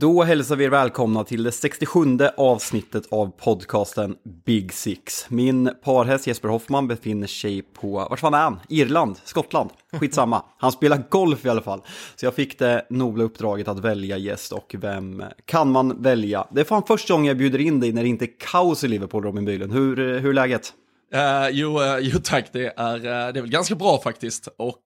Då hälsar vi er välkomna till det 67 avsnittet av podcasten Big Six. Min parhäst Jesper Hoffman befinner sig på, vart fan är han? Irland? Skottland? Skitsamma. Han spelar golf i alla fall. Så jag fick det nobla uppdraget att välja gäst och vem kan man välja? Det är fan första gången jag bjuder in dig när det inte är kaos i Liverpool, Robin Bylund. Hur, hur är läget? Uh, jo, uh, jo tack, det är, uh, det är väl ganska bra faktiskt. Och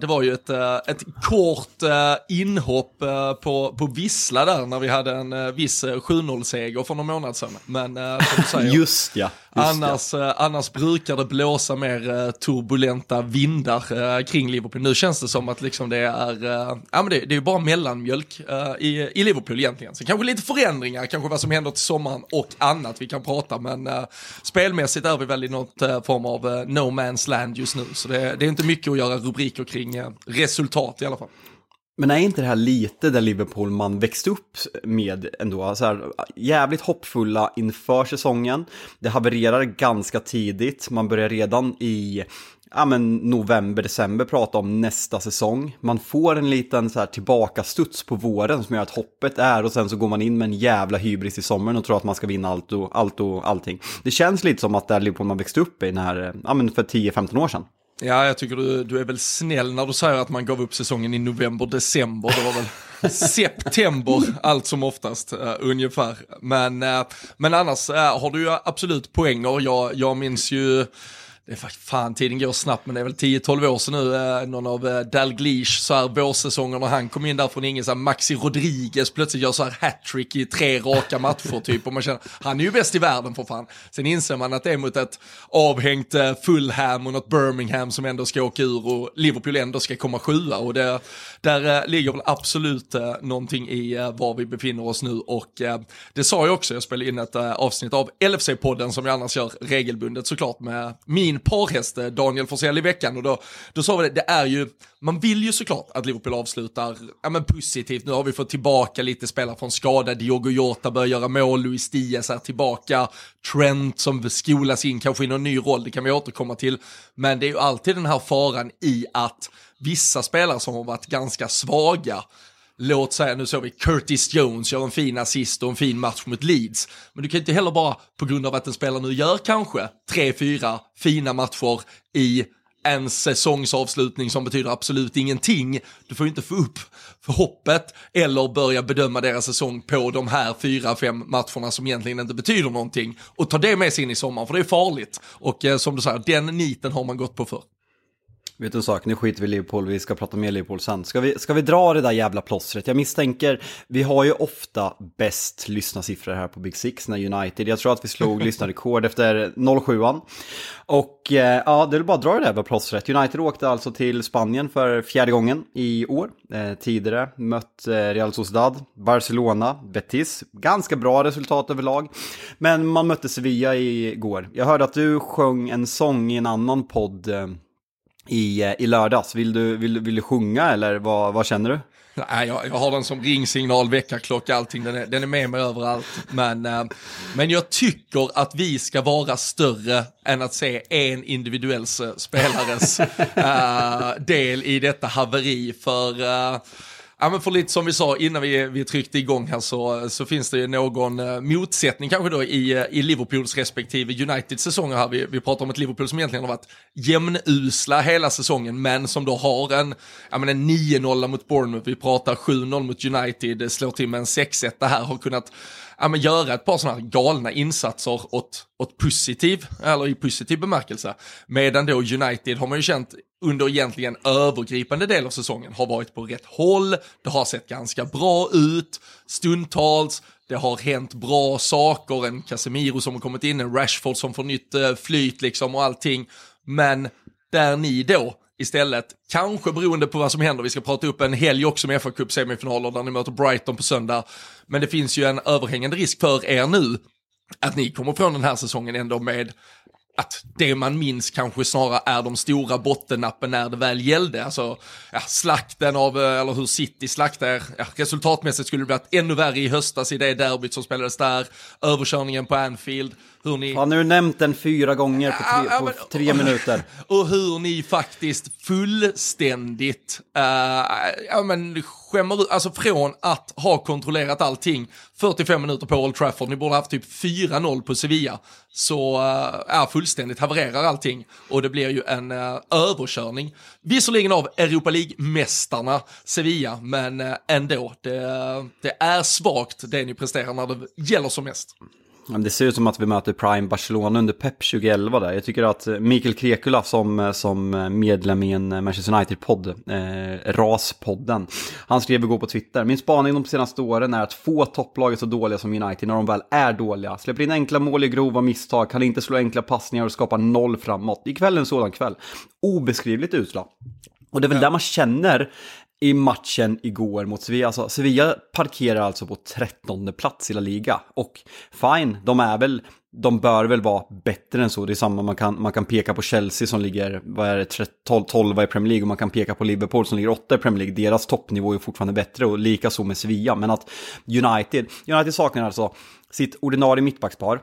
det var ju ett, ett kort inhopp på, på Vissla där när vi hade en viss 7-0-seger för någon månad sedan. Men som du säger, Just ja. Annars, eh, annars brukar det blåsa mer eh, turbulenta vindar eh, kring Liverpool. Nu känns det som att liksom det är, eh, ja men det, det är bara mellanmjölk eh, i, i Liverpool egentligen. Så kanske lite förändringar, kanske vad som händer till sommaren och annat vi kan prata, men eh, spelmässigt är vi väl i något form av no man's land just nu. Så det, det är inte mycket att göra rubriker kring resultat i alla fall. Men är inte det här lite där Liverpool man växte upp med ändå? Så här, jävligt hoppfulla inför säsongen. Det havererar ganska tidigt. Man börjar redan i ja, men november, december prata om nästa säsong. Man får en liten så här tillbakastuds på våren som gör att hoppet är och sen så går man in med en jävla hybris i sommaren och tror att man ska vinna allt och, allt och allting. Det känns lite som att det är Liverpool man växte upp i när, ja, men för 10-15 år sedan. Ja, jag tycker du, du är väl snäll när du säger att man gav upp säsongen i november, december. Det var väl september allt som oftast uh, ungefär. Men, uh, men annars uh, har du ju absolut poänger. Jag, jag minns ju det är fan, tiden går snabbt, men det är väl 10-12 år sedan nu, eh, någon av eh, Dalglish, så här vårsäsongen och han kom in där från inget så här Maxi Rodriguez plötsligt gör så här hattrick i tre raka matcher typ, och man känner, han är ju bäst i världen för fan. Sen inser man att det är mot ett avhängt eh, Fulham och något Birmingham som ändå ska åka ur och Liverpool ändå ska komma sjua, och det, där eh, ligger väl absolut eh, någonting i eh, var vi befinner oss nu, och eh, det sa jag också, jag spelade in ett eh, avsnitt av LFC-podden som jag annars gör regelbundet såklart med min parhäst Daniel Forsell i veckan och då, då sa vi det, det är ju, man vill ju såklart att Liverpool avslutar ja, men positivt. Nu har vi fått tillbaka lite spelare från skada, Diogo Jota börjar göra mål, Luis Diaz är tillbaka, Trent som skolas in kanske i någon ny roll, det kan vi återkomma till. Men det är ju alltid den här faran i att vissa spelare som har varit ganska svaga låt säga, nu såg vi Curtis Jones gör en fin assist och en fin match mot Leeds. Men du kan inte heller bara, på grund av att en spelare nu gör kanske tre, fyra fina matcher i en säsongsavslutning som betyder absolut ingenting. Du får ju inte få upp för hoppet eller börja bedöma deras säsong på de här fyra, fem matcherna som egentligen inte betyder någonting och ta det med sig in i sommaren för det är farligt. Och eh, som du säger, den niten har man gått på för. Vet du en sak, nu skiter vi i Liverpool, vi ska prata mer Liverpool sen. Ska vi, ska vi dra det där jävla plåstret? Jag misstänker, vi har ju ofta bäst lyssnarsiffror här på Big Six när United. Jag tror att vi slog lyssnarrekord efter 07an. Och eh, ja, det är bara att dra det där jävla plåstret. United åkte alltså till Spanien för fjärde gången i år. Eh, tidigare mött eh, Real Sociedad, Barcelona, Betis. Ganska bra resultat överlag. Men man mötte Sevilla igår. Jag hörde att du sjöng en sång i en annan podd eh, i, eh, i lördags. Vill du, vill, vill du sjunga eller vad, vad känner du? Nej, jag, jag har den som ringsignal, väckarklocka, allting. Den är, den är med mig överallt. Men, äh, men jag tycker att vi ska vara större än att se en individuell spelares äh, del i detta haveri. För äh, Ja men för lite som vi sa innan vi, vi tryckte igång här så, så finns det ju någon eh, motsättning kanske då i, eh, i Liverpools respektive Uniteds säsonger här. Vi, vi pratar om ett Liverpool som egentligen har varit jämnusla hela säsongen men som då har en, ja men en 9-0 mot Bournemouth, vi pratar 7-0 mot United, eh, slår till med en 6-1 här, har kunnat ja, men göra ett par sådana här galna insatser åt, åt positiv, eller i positiv bemärkelse. Medan då United har man ju känt under egentligen övergripande del av säsongen har varit på rätt håll, det har sett ganska bra ut, stundtals, det har hänt bra saker, en Casemiro som har kommit in, en Rashford som får nytt eh, flyt liksom och allting. Men där ni då istället, kanske beroende på vad som händer, vi ska prata upp en helg också med fa Cup semifinaler där ni möter Brighton på söndag. Men det finns ju en överhängande risk för er nu att ni kommer från den här säsongen ändå med att det man minns kanske snarare är de stora bottennappen när det väl gällde. Alltså ja, slakten av, eh, eller hur City slaktade ja, resultatmässigt skulle det blivit ännu värre i höstas i det derbyt som spelades där, överkörningen på Anfield, hur ni... Har nu nämnt den fyra gånger på tre, Ja, på men- tre minuter. Och hur ni faktiskt fullständigt, uh, ja men skämmer ut, alltså från att ha kontrollerat allting 45 minuter på Old Trafford, ni borde haft typ 4-0 på Sevilla, så uh, ja, fullständigt havererar allting och det blir ju en uh, överkörning. Visserligen av Europa League-mästarna Sevilla, men uh, ändå, det, det är svagt det ni presterar när det gäller som mest. Ja, Det ser ut som att vi möter Prime Barcelona under Pep 2011 där. Jag tycker att eh, Mikael Krekula som, eh, som medlem i en Manchester United-podd, eh, RAS-podden, han skrev igår på Twitter, min spaning de senaste åren är att få topplag är så dåliga som United när de väl är dåliga. Släpper in enkla mål i grova misstag, kan inte slå enkla passningar och skapa noll framåt. Ikväll är en sådan kväll. Obeskrivligt usla. Och det är väl där man känner i matchen igår mot Sevilla. Alltså, Sevilla parkerar alltså på 13 plats i La Liga. Och fine, de är väl, de bör väl vara bättre än så. Det är samma, man kan, man kan peka på Chelsea som ligger, vad är det, 12, 12 i Premier League och man kan peka på Liverpool som ligger 8 i Premier League. Deras toppnivå är fortfarande bättre och lika så med Sevilla. Men att United, United saknar alltså sitt ordinarie mittbackspar.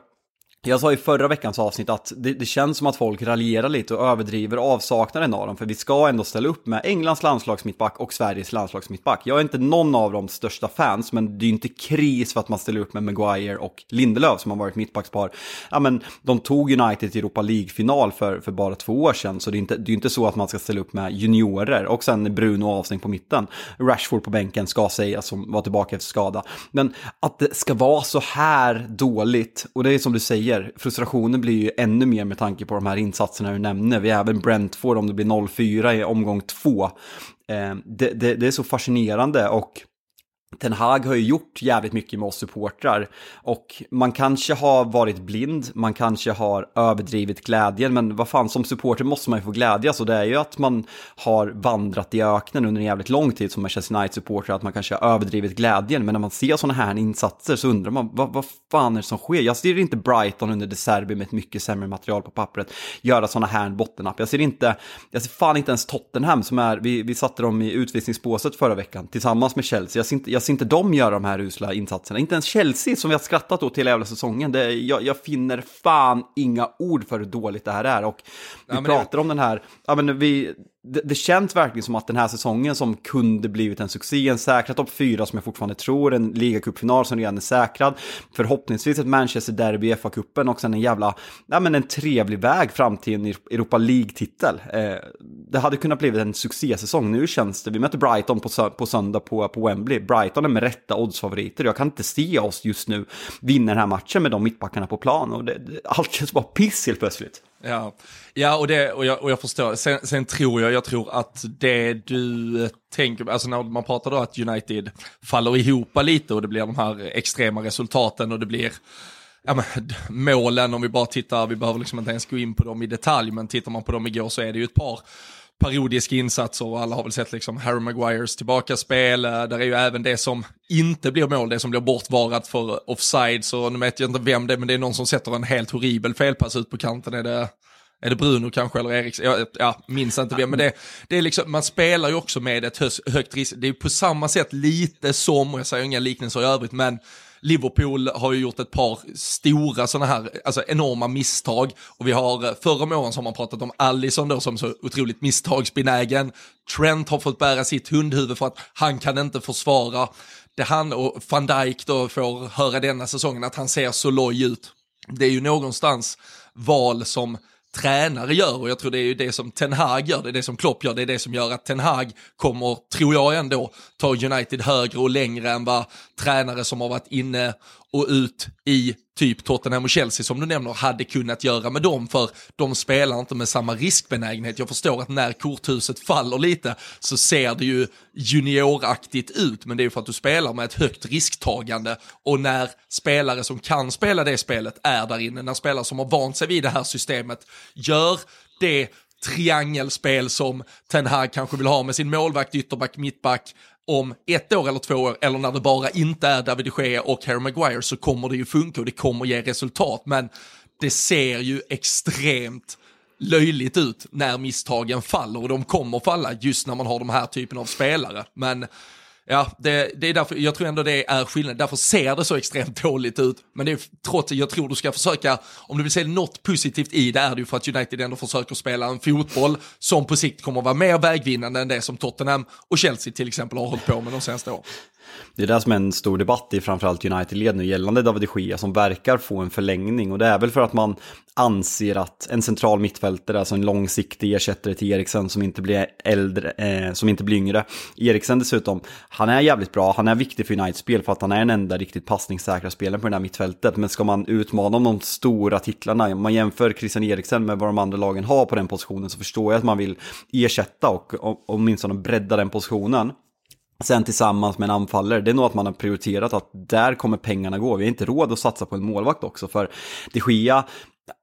Jag sa i förra veckans avsnitt att det, det, känns som att folk raljerar lite och överdriver avsaknaden av dem. För vi ska ändå ställa upp med Englands landslagsmittback och Sveriges landslagsmittback. Jag är inte någon av de största fans, men det är ju inte kris för att man ställer upp med Maguire och Lindelöf som har varit mittbackspar. Ja, men de tog United till Europa League-final för, för bara två år sedan, så det är inte, det är inte så att man ska ställa upp med juniorer. Och sen Bruno avstängd på mitten. Rashford på bänken ska sägas som var tillbaka efter skada. Men att det ska vara så här dåligt, och det är som du säger, frustrationen blir ju ännu mer med tanke på de här insatserna du nämner. Vi har även Brentford om det blir 0-4 i omgång 2. Eh, det, det, det är så fascinerande och Ten Hag har ju gjort jävligt mycket med oss supportrar och man kanske har varit blind, man kanske har överdrivit glädjen, men vad fan som supporter måste man ju få glädjas och det är ju att man har vandrat i öknen under en jävligt lång tid som Manchester United-supporter, att man kanske har överdrivit glädjen, men när man ser sådana här insatser så undrar man vad, vad fan är det som sker? Jag ser inte Brighton under De Serbi med ett mycket sämre material på pappret göra sådana här bottennapp. Jag ser inte, jag ser fan inte ens Tottenham som är, vi, vi satte dem i utvisningsbåset förra veckan tillsammans med Chelsea. Jag ser inte, jag ser inte dem göra de här usla insatserna. Inte ens Chelsea som vi har skrattat åt hela jävla säsongen. Det, jag, jag finner fan inga ord för hur dåligt det här är. Och vi Ja, men det- pratar om den här, ja men vi, det, det känns verkligen som att den här säsongen som kunde blivit en succé, en säkrad topp 4 som jag fortfarande tror, en ligacupfinal som redan är säkrad, förhoppningsvis ett Manchester Derby i FA-cupen och sen en jävla, ja men en trevlig väg fram till en Europa League-titel. Eh, det hade kunnat blivit en succésäsong, nu känns det, vi möter Brighton på, sö- på söndag på, på Wembley, Brighton är med rätta oddsfavoriter, jag kan inte se oss just nu vinna den här matchen med de mittbackarna på plan och det, det, allt känns bara piss helt plötsligt. Ja, ja och, det, och, jag, och jag förstår. Sen, sen tror jag, jag tror att det du eh, tänker, alltså när man pratar då att United faller ihop lite och det blir de här extrema resultaten och det blir Ja, men, målen, om vi bara tittar, vi behöver liksom inte ens gå in på dem i detalj, men tittar man på dem igår så är det ju ett par parodiska insatser och alla har väl sett liksom Harry Maguires tillbakaspel. Där är ju även det som inte blir mål, det som blir bortvarat för offside. Så nu vet jag inte vem det är, men det är någon som sätter en helt horribel felpass ut på kanten. Är det, är det Bruno kanske eller Eriks, Jag, ja, minns inte vem, men det, det är liksom, man spelar ju också med ett högt risk. Det är på samma sätt lite som, och jag säger inga liknelser i övrigt, men Liverpool har ju gjort ett par stora sådana här, alltså enorma misstag. Och vi har, eh, förra om åren så har man pratat om Allison då som så otroligt misstagsbenägen. Trent har fått bära sitt hundhuvud för att han kan inte försvara. Det han och van Dijk då får höra denna säsongen att han ser så loj ut. Det är ju någonstans val som tränare gör. Och jag tror det är ju det som Ten Hag gör, det är det som Klopp gör, det är det som gör att Ten Hag kommer, tror jag ändå, ta United högre och längre än vad tränare som har varit inne och ut i typ Tottenham och Chelsea som du nämner hade kunnat göra med dem för de spelar inte med samma riskbenägenhet. Jag förstår att när korthuset faller lite så ser det ju junioraktigt ut men det är ju för att du spelar med ett högt risktagande och när spelare som kan spela det spelet är där inne, när spelare som har vant sig vid det här systemet gör det triangelspel som Ten Hag kanske vill ha med sin målvakt, ytterback, mittback om ett år eller två år, eller när det bara inte är David de Gea och Harry Maguire så kommer det ju funka och det kommer ge resultat. Men det ser ju extremt löjligt ut när misstagen faller och de kommer falla just när man har de här typen av spelare. Men Ja, det, det, är därför, jag tror ändå det är skillnad, Därför ser det så extremt dåligt ut. Men det är trots jag tror du ska försöka, om du vill se något positivt i det är det ju för att United ändå försöker spela en fotboll som på sikt kommer att vara mer vägvinnande än det som Tottenham och Chelsea till exempel har hållit på med de senaste åren. Det är det som är en stor debatt i framförallt United-led nu gällande David de Gea som verkar få en förlängning och det är väl för att man anser att en central mittfältare, alltså en långsiktig ersättare till Eriksen som inte blir äldre, eh, som inte blir yngre. Eriksen dessutom, han är jävligt bra, han är viktig för Uniteds spel för att han är den enda riktigt passningssäkra spelaren på det här mittfältet. Men ska man utmana om de stora titlarna, om man jämför Christian Eriksen med vad de andra lagen har på den positionen så förstår jag att man vill ersätta och, och åtminstone bredda den positionen. Sen tillsammans med en anfallare, det är nog att man har prioriterat att där kommer pengarna gå. Vi har inte råd att satsa på en målvakt också för de Gia,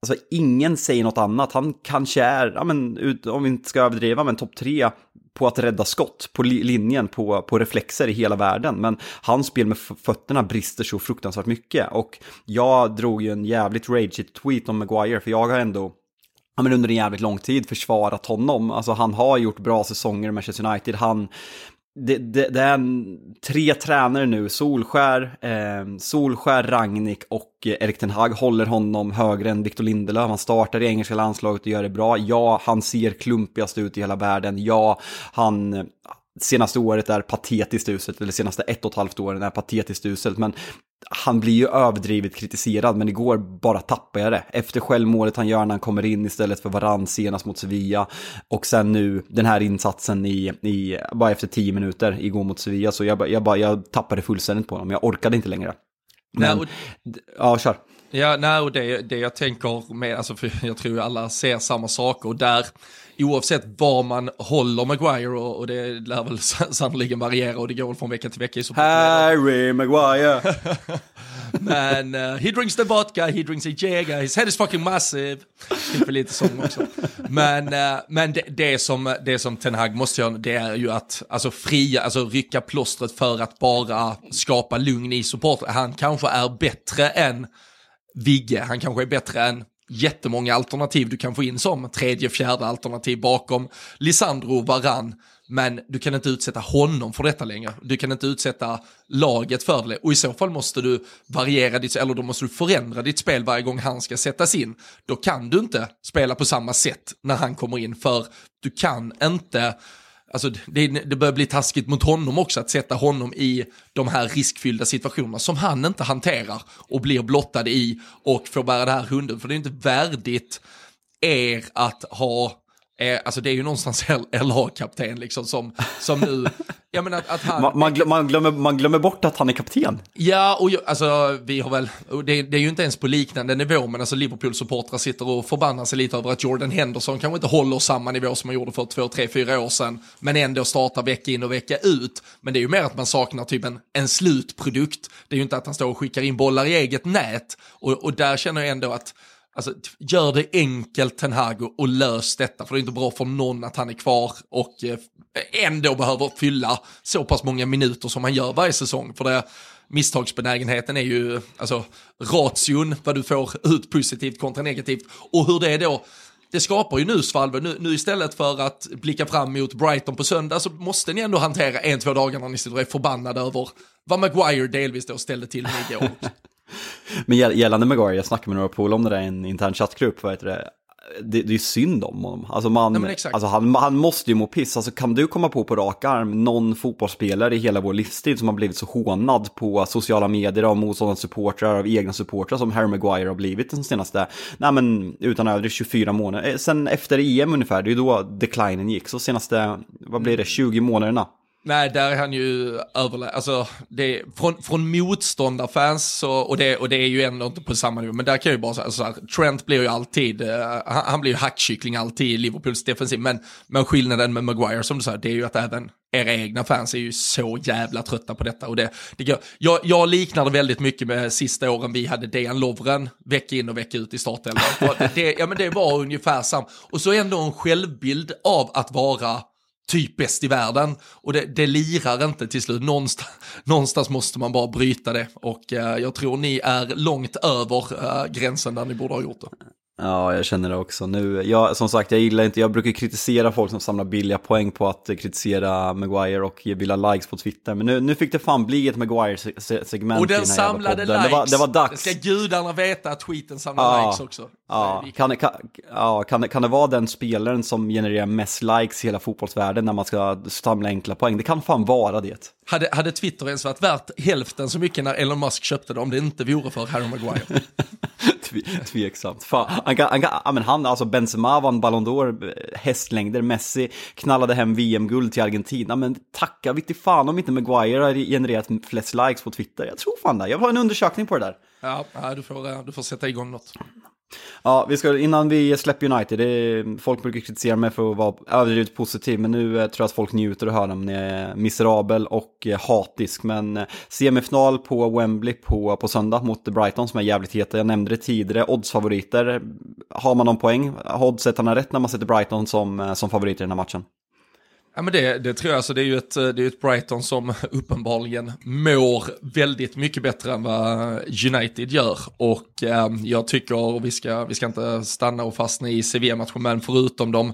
alltså ingen säger något annat. Han kanske är, ja, men, om vi inte ska överdriva, men topp tre på att rädda skott på linjen, på, på reflexer i hela världen. Men hans spel med fötterna brister så fruktansvärt mycket. Och jag drog ju en jävligt rageigt tweet om Maguire, för jag har ändå ja, men under en jävligt lång tid försvarat honom. Alltså han har gjort bra säsonger i Manchester United. Han det, det, det, är tre tränare nu, Solskär, ehm, eh, Solskär, Ragnik och Erik Ten Hag håller honom högre än Victor Lindelöf. Han startar i engelska landslaget och gör det bra. Ja, han ser klumpigast ut i hela världen. Ja, han senaste året är patetiskt uselt, eller senaste ett och ett halvt åren är patetiskt uselt, men han blir ju överdrivet kritiserad, men igår bara tappade jag det. Efter självmålet han gör när han kommer in istället för varann senast mot Sevilla. Och sen nu den här insatsen i, i bara efter tio minuter igår mot Sevilla. Så jag, jag, bara, jag tappade fullständigt på honom, jag orkade inte längre. Men, nej, och, ja, kör. Ja, nej, och det, det jag tänker med, alltså för jag tror alla ser samma saker och där, oavsett var man håller Maguire och, och det lär väl sannoliken variera och det går väl från vecka till vecka i Harry Maguire! Men uh, he drinks the vodka, he drinks a Jäger, his head is fucking massive. Fick väl lite sång också. Men, uh, men det, det, som, det som Ten Hag måste göra, det är ju att alltså, fria, alltså rycka plåstret för att bara skapa lugn i support. Han kanske är bättre än Vigge, han kanske är bättre än jättemånga alternativ du kan få in som tredje, fjärde alternativ bakom Lisandro Varann. Men du kan inte utsätta honom för detta längre. Du kan inte utsätta laget för det. Och i så fall måste du variera ditt, eller då måste du förändra ditt spel varje gång han ska sättas in. Då kan du inte spela på samma sätt när han kommer in, för du kan inte Alltså det, det börjar bli taskigt mot honom också att sätta honom i de här riskfyllda situationerna som han inte hanterar och blir blottad i och får bära det här hunden. För det är inte värdigt er att ha Eh, alltså det är ju någonstans LH-kapten liksom som, som nu, jag menar att, att han... Man, man, man, glömmer, man glömmer bort att han är kapten. Ja, och alltså vi har väl, det, det, är ju inte ens på liknande nivå, men alltså Liverpool-supportrar sitter och förbannar sig lite över att Jordan Henderson kanske inte håller samma nivå som han gjorde för två, tre, fyra år sedan, men ändå startar vecka in och vecka ut. Men det är ju mer att man saknar typ en, en slutprodukt. Det är ju inte att han står och skickar in bollar i eget nät. Och, och där känner jag ändå att Alltså, gör det enkelt Ten Hag och lös detta, för det är inte bra för någon att han är kvar och eh, ändå behöver fylla så pass många minuter som han gör varje säsong. För det, misstagsbenägenheten är ju, alltså ration, vad du får ut positivt kontra negativt och hur det är då det skapar ju nusvalve. Nu, nu istället för att blicka fram mot Brighton på söndag så måste ni ändå hantera en, två dagar när ni sitter och är förbannade över vad Maguire delvis då ställde till med igår. Men gällande Maguire, jag snackade med några polare om det där i en intern chattgrupp, vad heter det? Det, det är synd om honom. Alltså, man, Nej, alltså han, han måste ju må piss. Alltså, kan du komma på på rak arm någon fotbollsspelare i hela vår livstid som har blivit så hånad på sociala medier av motståndande supportrar, av egna supportrar som Harry Maguire har blivit den senaste, nej men utan överdrift 24 månader. Eh, sen efter EM ungefär, det är ju då declinen gick. Så senaste, vad blir det, 20 månaderna Nej, där är han ju överlägsen. Alltså, det, från, från motståndarfans, så, och, det, och det är ju ändå inte på samma nivå, men där kan jag ju bara säga, alltså, Trent blir ju alltid, uh, han, han, blir ju hackkyckling alltid i Liverpools defensiv, men, men skillnaden med Maguire som du säger, det är ju att även era egna fans är ju så jävla trötta på detta. Och det, det jag, jag liknar det väldigt mycket med sista åren vi hade Dejan Lovren vecka in och vecka ut i startelvan. Det, ja, men det var ungefär samma. Och så ändå en självbild av att vara typ bäst i världen. Och det, det lirar inte till slut. Någonstans, någonstans måste man bara bryta det. Och eh, jag tror ni är långt över eh, gränsen där ni borde ha gjort det. Ja, jag känner det också. Nu, jag, som sagt, jag gillar inte, jag brukar kritisera folk som samlar billiga poäng på att kritisera Maguire och ge billiga likes på Twitter. Men nu, nu fick det fan bli ett Maguire-segment Och den, samlade likes. Det var, det var dags. Det ska gudarna veta att tweeten samlar ja, likes också. Ja, kan, kan, ja kan, kan det vara den spelaren som genererar mest likes i hela fotbollsvärlden när man ska samla enkla poäng? Det kan fan vara det. Hade, hade Twitter ens varit värt hälften så mycket när Elon Musk köpte det om det inte vore för Harry Maguire? Tveksamt. Fan, han, kan, han, kan, ja, men han, alltså Benzema vann Ballon d'Or, eh, hästlängder, Messi knallade hem VM-guld till Argentina, men tacka vitt fan om inte Maguire har genererat flest likes på Twitter. Jag tror fan det. Jag vill ha en undersökning på det där. Ja, du får, eh, du får sätta igång något. Ja, vi ska, innan vi släpper United, det är, folk brukar kritisera mig för att vara överdrivet positiv, men nu eh, tror jag att folk njuter att höra om jag är miserabel och eh, hatisk. Men eh, semifinal på Wembley på, på söndag mot Brighton som är jävligt heta. Jag nämnde det tidigare, oddsfavoriter. Har man någon poäng? Har oddsättarna rätt när man sätter Brighton som, som favorit i den här matchen? Ja men det, det tror jag, alltså det är ju ett, det är ett Brighton som uppenbarligen mår väldigt mycket bättre än vad United gör. Och eh, jag tycker, vi ska, vi ska inte stanna och fastna i CV-matchen, men förutom de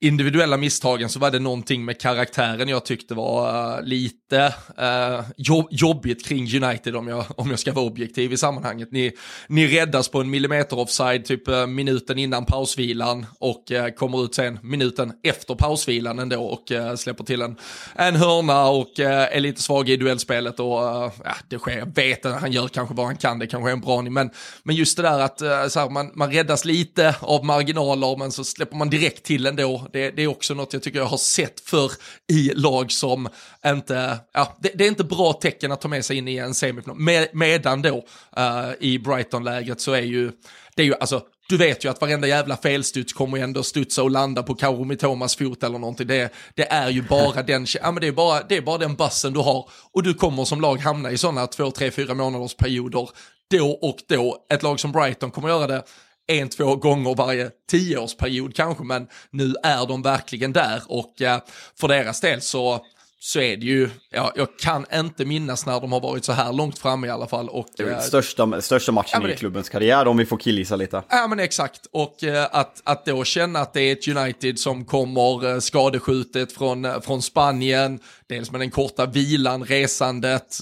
individuella misstagen så var det någonting med karaktären jag tyckte var eh, lite eh, jobb, jobbigt kring United om jag, om jag ska vara objektiv i sammanhanget. Ni, ni räddas på en millimeter offside typ eh, minuten innan pausvilan och eh, kommer ut sen minuten efter pausvilan ändå och eh, släpper till en, en hörna och är lite svag i duellspelet och ja, det sker, jag vet att han gör kanske vad han kan, det kanske är en bra men, men just det där att så här, man, man räddas lite av marginaler men så släpper man direkt till ändå det, det, är också något jag tycker jag har sett för i lag som inte, ja, det, det är inte bra tecken att ta med sig in i en semifinal. Med, medan då uh, i Brighton-lägret så är ju, det är ju alltså, du vet ju att varenda jävla felstuds kommer ju ändå studsa och landa på Kaomi Mitomas fot eller någonting. Det, det är ju bara den, ja, men det, är bara, det är bara den bussen du har. Och du kommer som lag hamna i sådana två, tre, fyra månaders perioder då och då. Ett lag som Brighton kommer göra det en, två gånger varje tioårsperiod kanske, men nu är de verkligen där och eh, för deras del så så är det ju, ja, jag kan inte minnas när de har varit så här långt framme i alla fall. Och, det är äh, största, största matchen ja, i klubbens karriär om vi får killgissa lite. Ja men exakt, och äh, att, att då känna att det är ett United som kommer skadeskjutet från, från Spanien, dels med den korta vilan, resandet,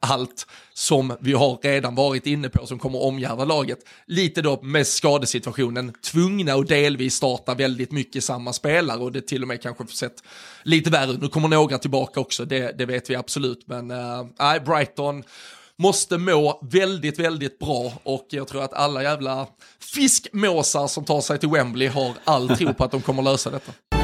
allt som vi har redan varit inne på som kommer omgärda laget. Lite då med skadesituationen, tvungna och delvis starta väldigt mycket samma spelare och det till och med kanske sett lite värre Nu kommer några tillbaka också, det, det vet vi absolut. Men äh, Brighton måste må väldigt, väldigt bra och jag tror att alla jävla fiskmåsar som tar sig till Wembley har all tro på att de kommer lösa detta.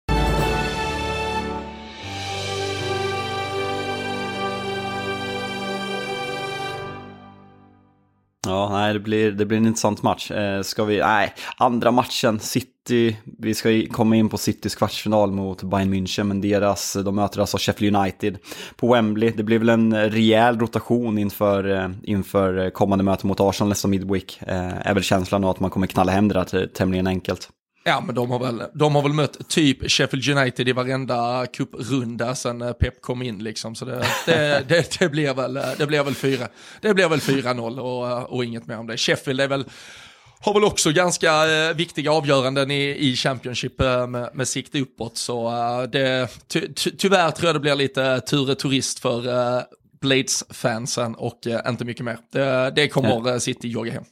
Ja, nej, det blir, det blir en intressant match. Eh, ska vi, nej, andra matchen, City, vi ska komma in på Citys kvartsfinal mot Bayern München, men deras, eh, de möter alltså Sheffield United på Wembley. Det blir väl en eh, rejäl rotation inför, eh, inför eh, kommande möte mot Arsenal nästa midweek. Eh, är väl känslan att man kommer knalla hem det där tämligen enkelt. Ja, men de har, väl, de har väl mött typ Sheffield United i varenda cuprunda sen eh, Pep kom in liksom. Så det, det, det, det blir väl, eh, det blir väl 4 det blir väl 4-0 och, eh, och inget mer om det. Sheffield är väl har väl också ganska eh, viktiga avgöranden i, i Championship eh, med, med sikte uppåt. Så eh, det, ty, ty, tyvärr tror jag det blir lite Ture Turist för Blades-fansen och inte mycket mer. Det, det kommer City jogga hem.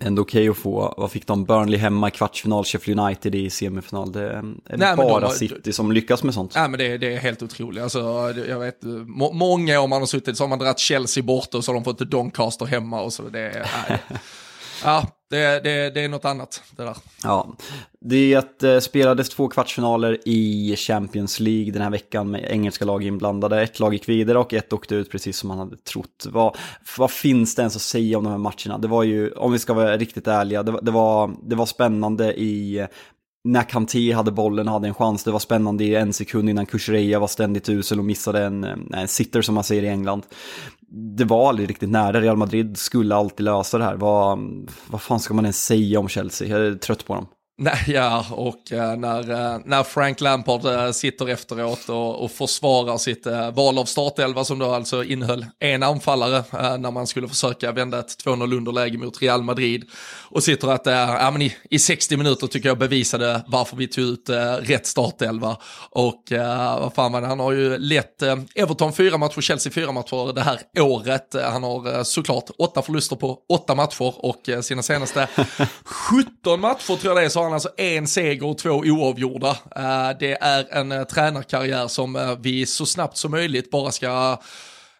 Ändå okej att få, vad fick de, Burnley hemma i kvartsfinal, Sheffield United i semifinal. Det är Nej, bara de- City som lyckas med sånt. Ja, men det, det är helt otroligt. Alltså, jag vet, må, många år man har suttit så har man dragit Chelsea bort och så har de fått Doncaster hemma och så. Det, nej. ja, det, det, det är något annat det där. Ja, det eh, spelades två kvartsfinaler i Champions League den här veckan med engelska lag inblandade. Ett lag gick vidare och ett åkte ut precis som man hade trott. Vad, vad finns det ens att säga om de här matcherna? Det var ju, om vi ska vara riktigt ärliga, det, var- det, var, det var spännande i när Kanté hade bollen och hade en chans. Det var spännande i en sekund innan Kukureya var ständigt usel och missade en, eh, en sitter som man säger i England. Det var aldrig riktigt nära. Real Madrid skulle alltid lösa det här. Vad, vad fan ska man ens säga om Chelsea? Jag är trött på dem. Nej, ja, och eh, när, eh, när Frank Lampard eh, sitter efteråt och, och försvarar sitt val av startelva som då alltså innehöll en anfallare när man skulle försöka vända ett 2-0 underläge mot Real Madrid. Och sitter att, ja men i, i 60 minuter tycker jag bevisade varför vi tog ut rätt startelva. Och vad fan var det, han har ju lett Everton fyra matcher, Chelsea fyra matcher det här året. Han har såklart åtta förluster på åtta matcher och sina senaste 17 matcher tror jag det är, så han alltså en seger och två oavgjorda. Eh, Det är en eh, tränarkarriär som eh, vi så snabbt som möjligt bara ska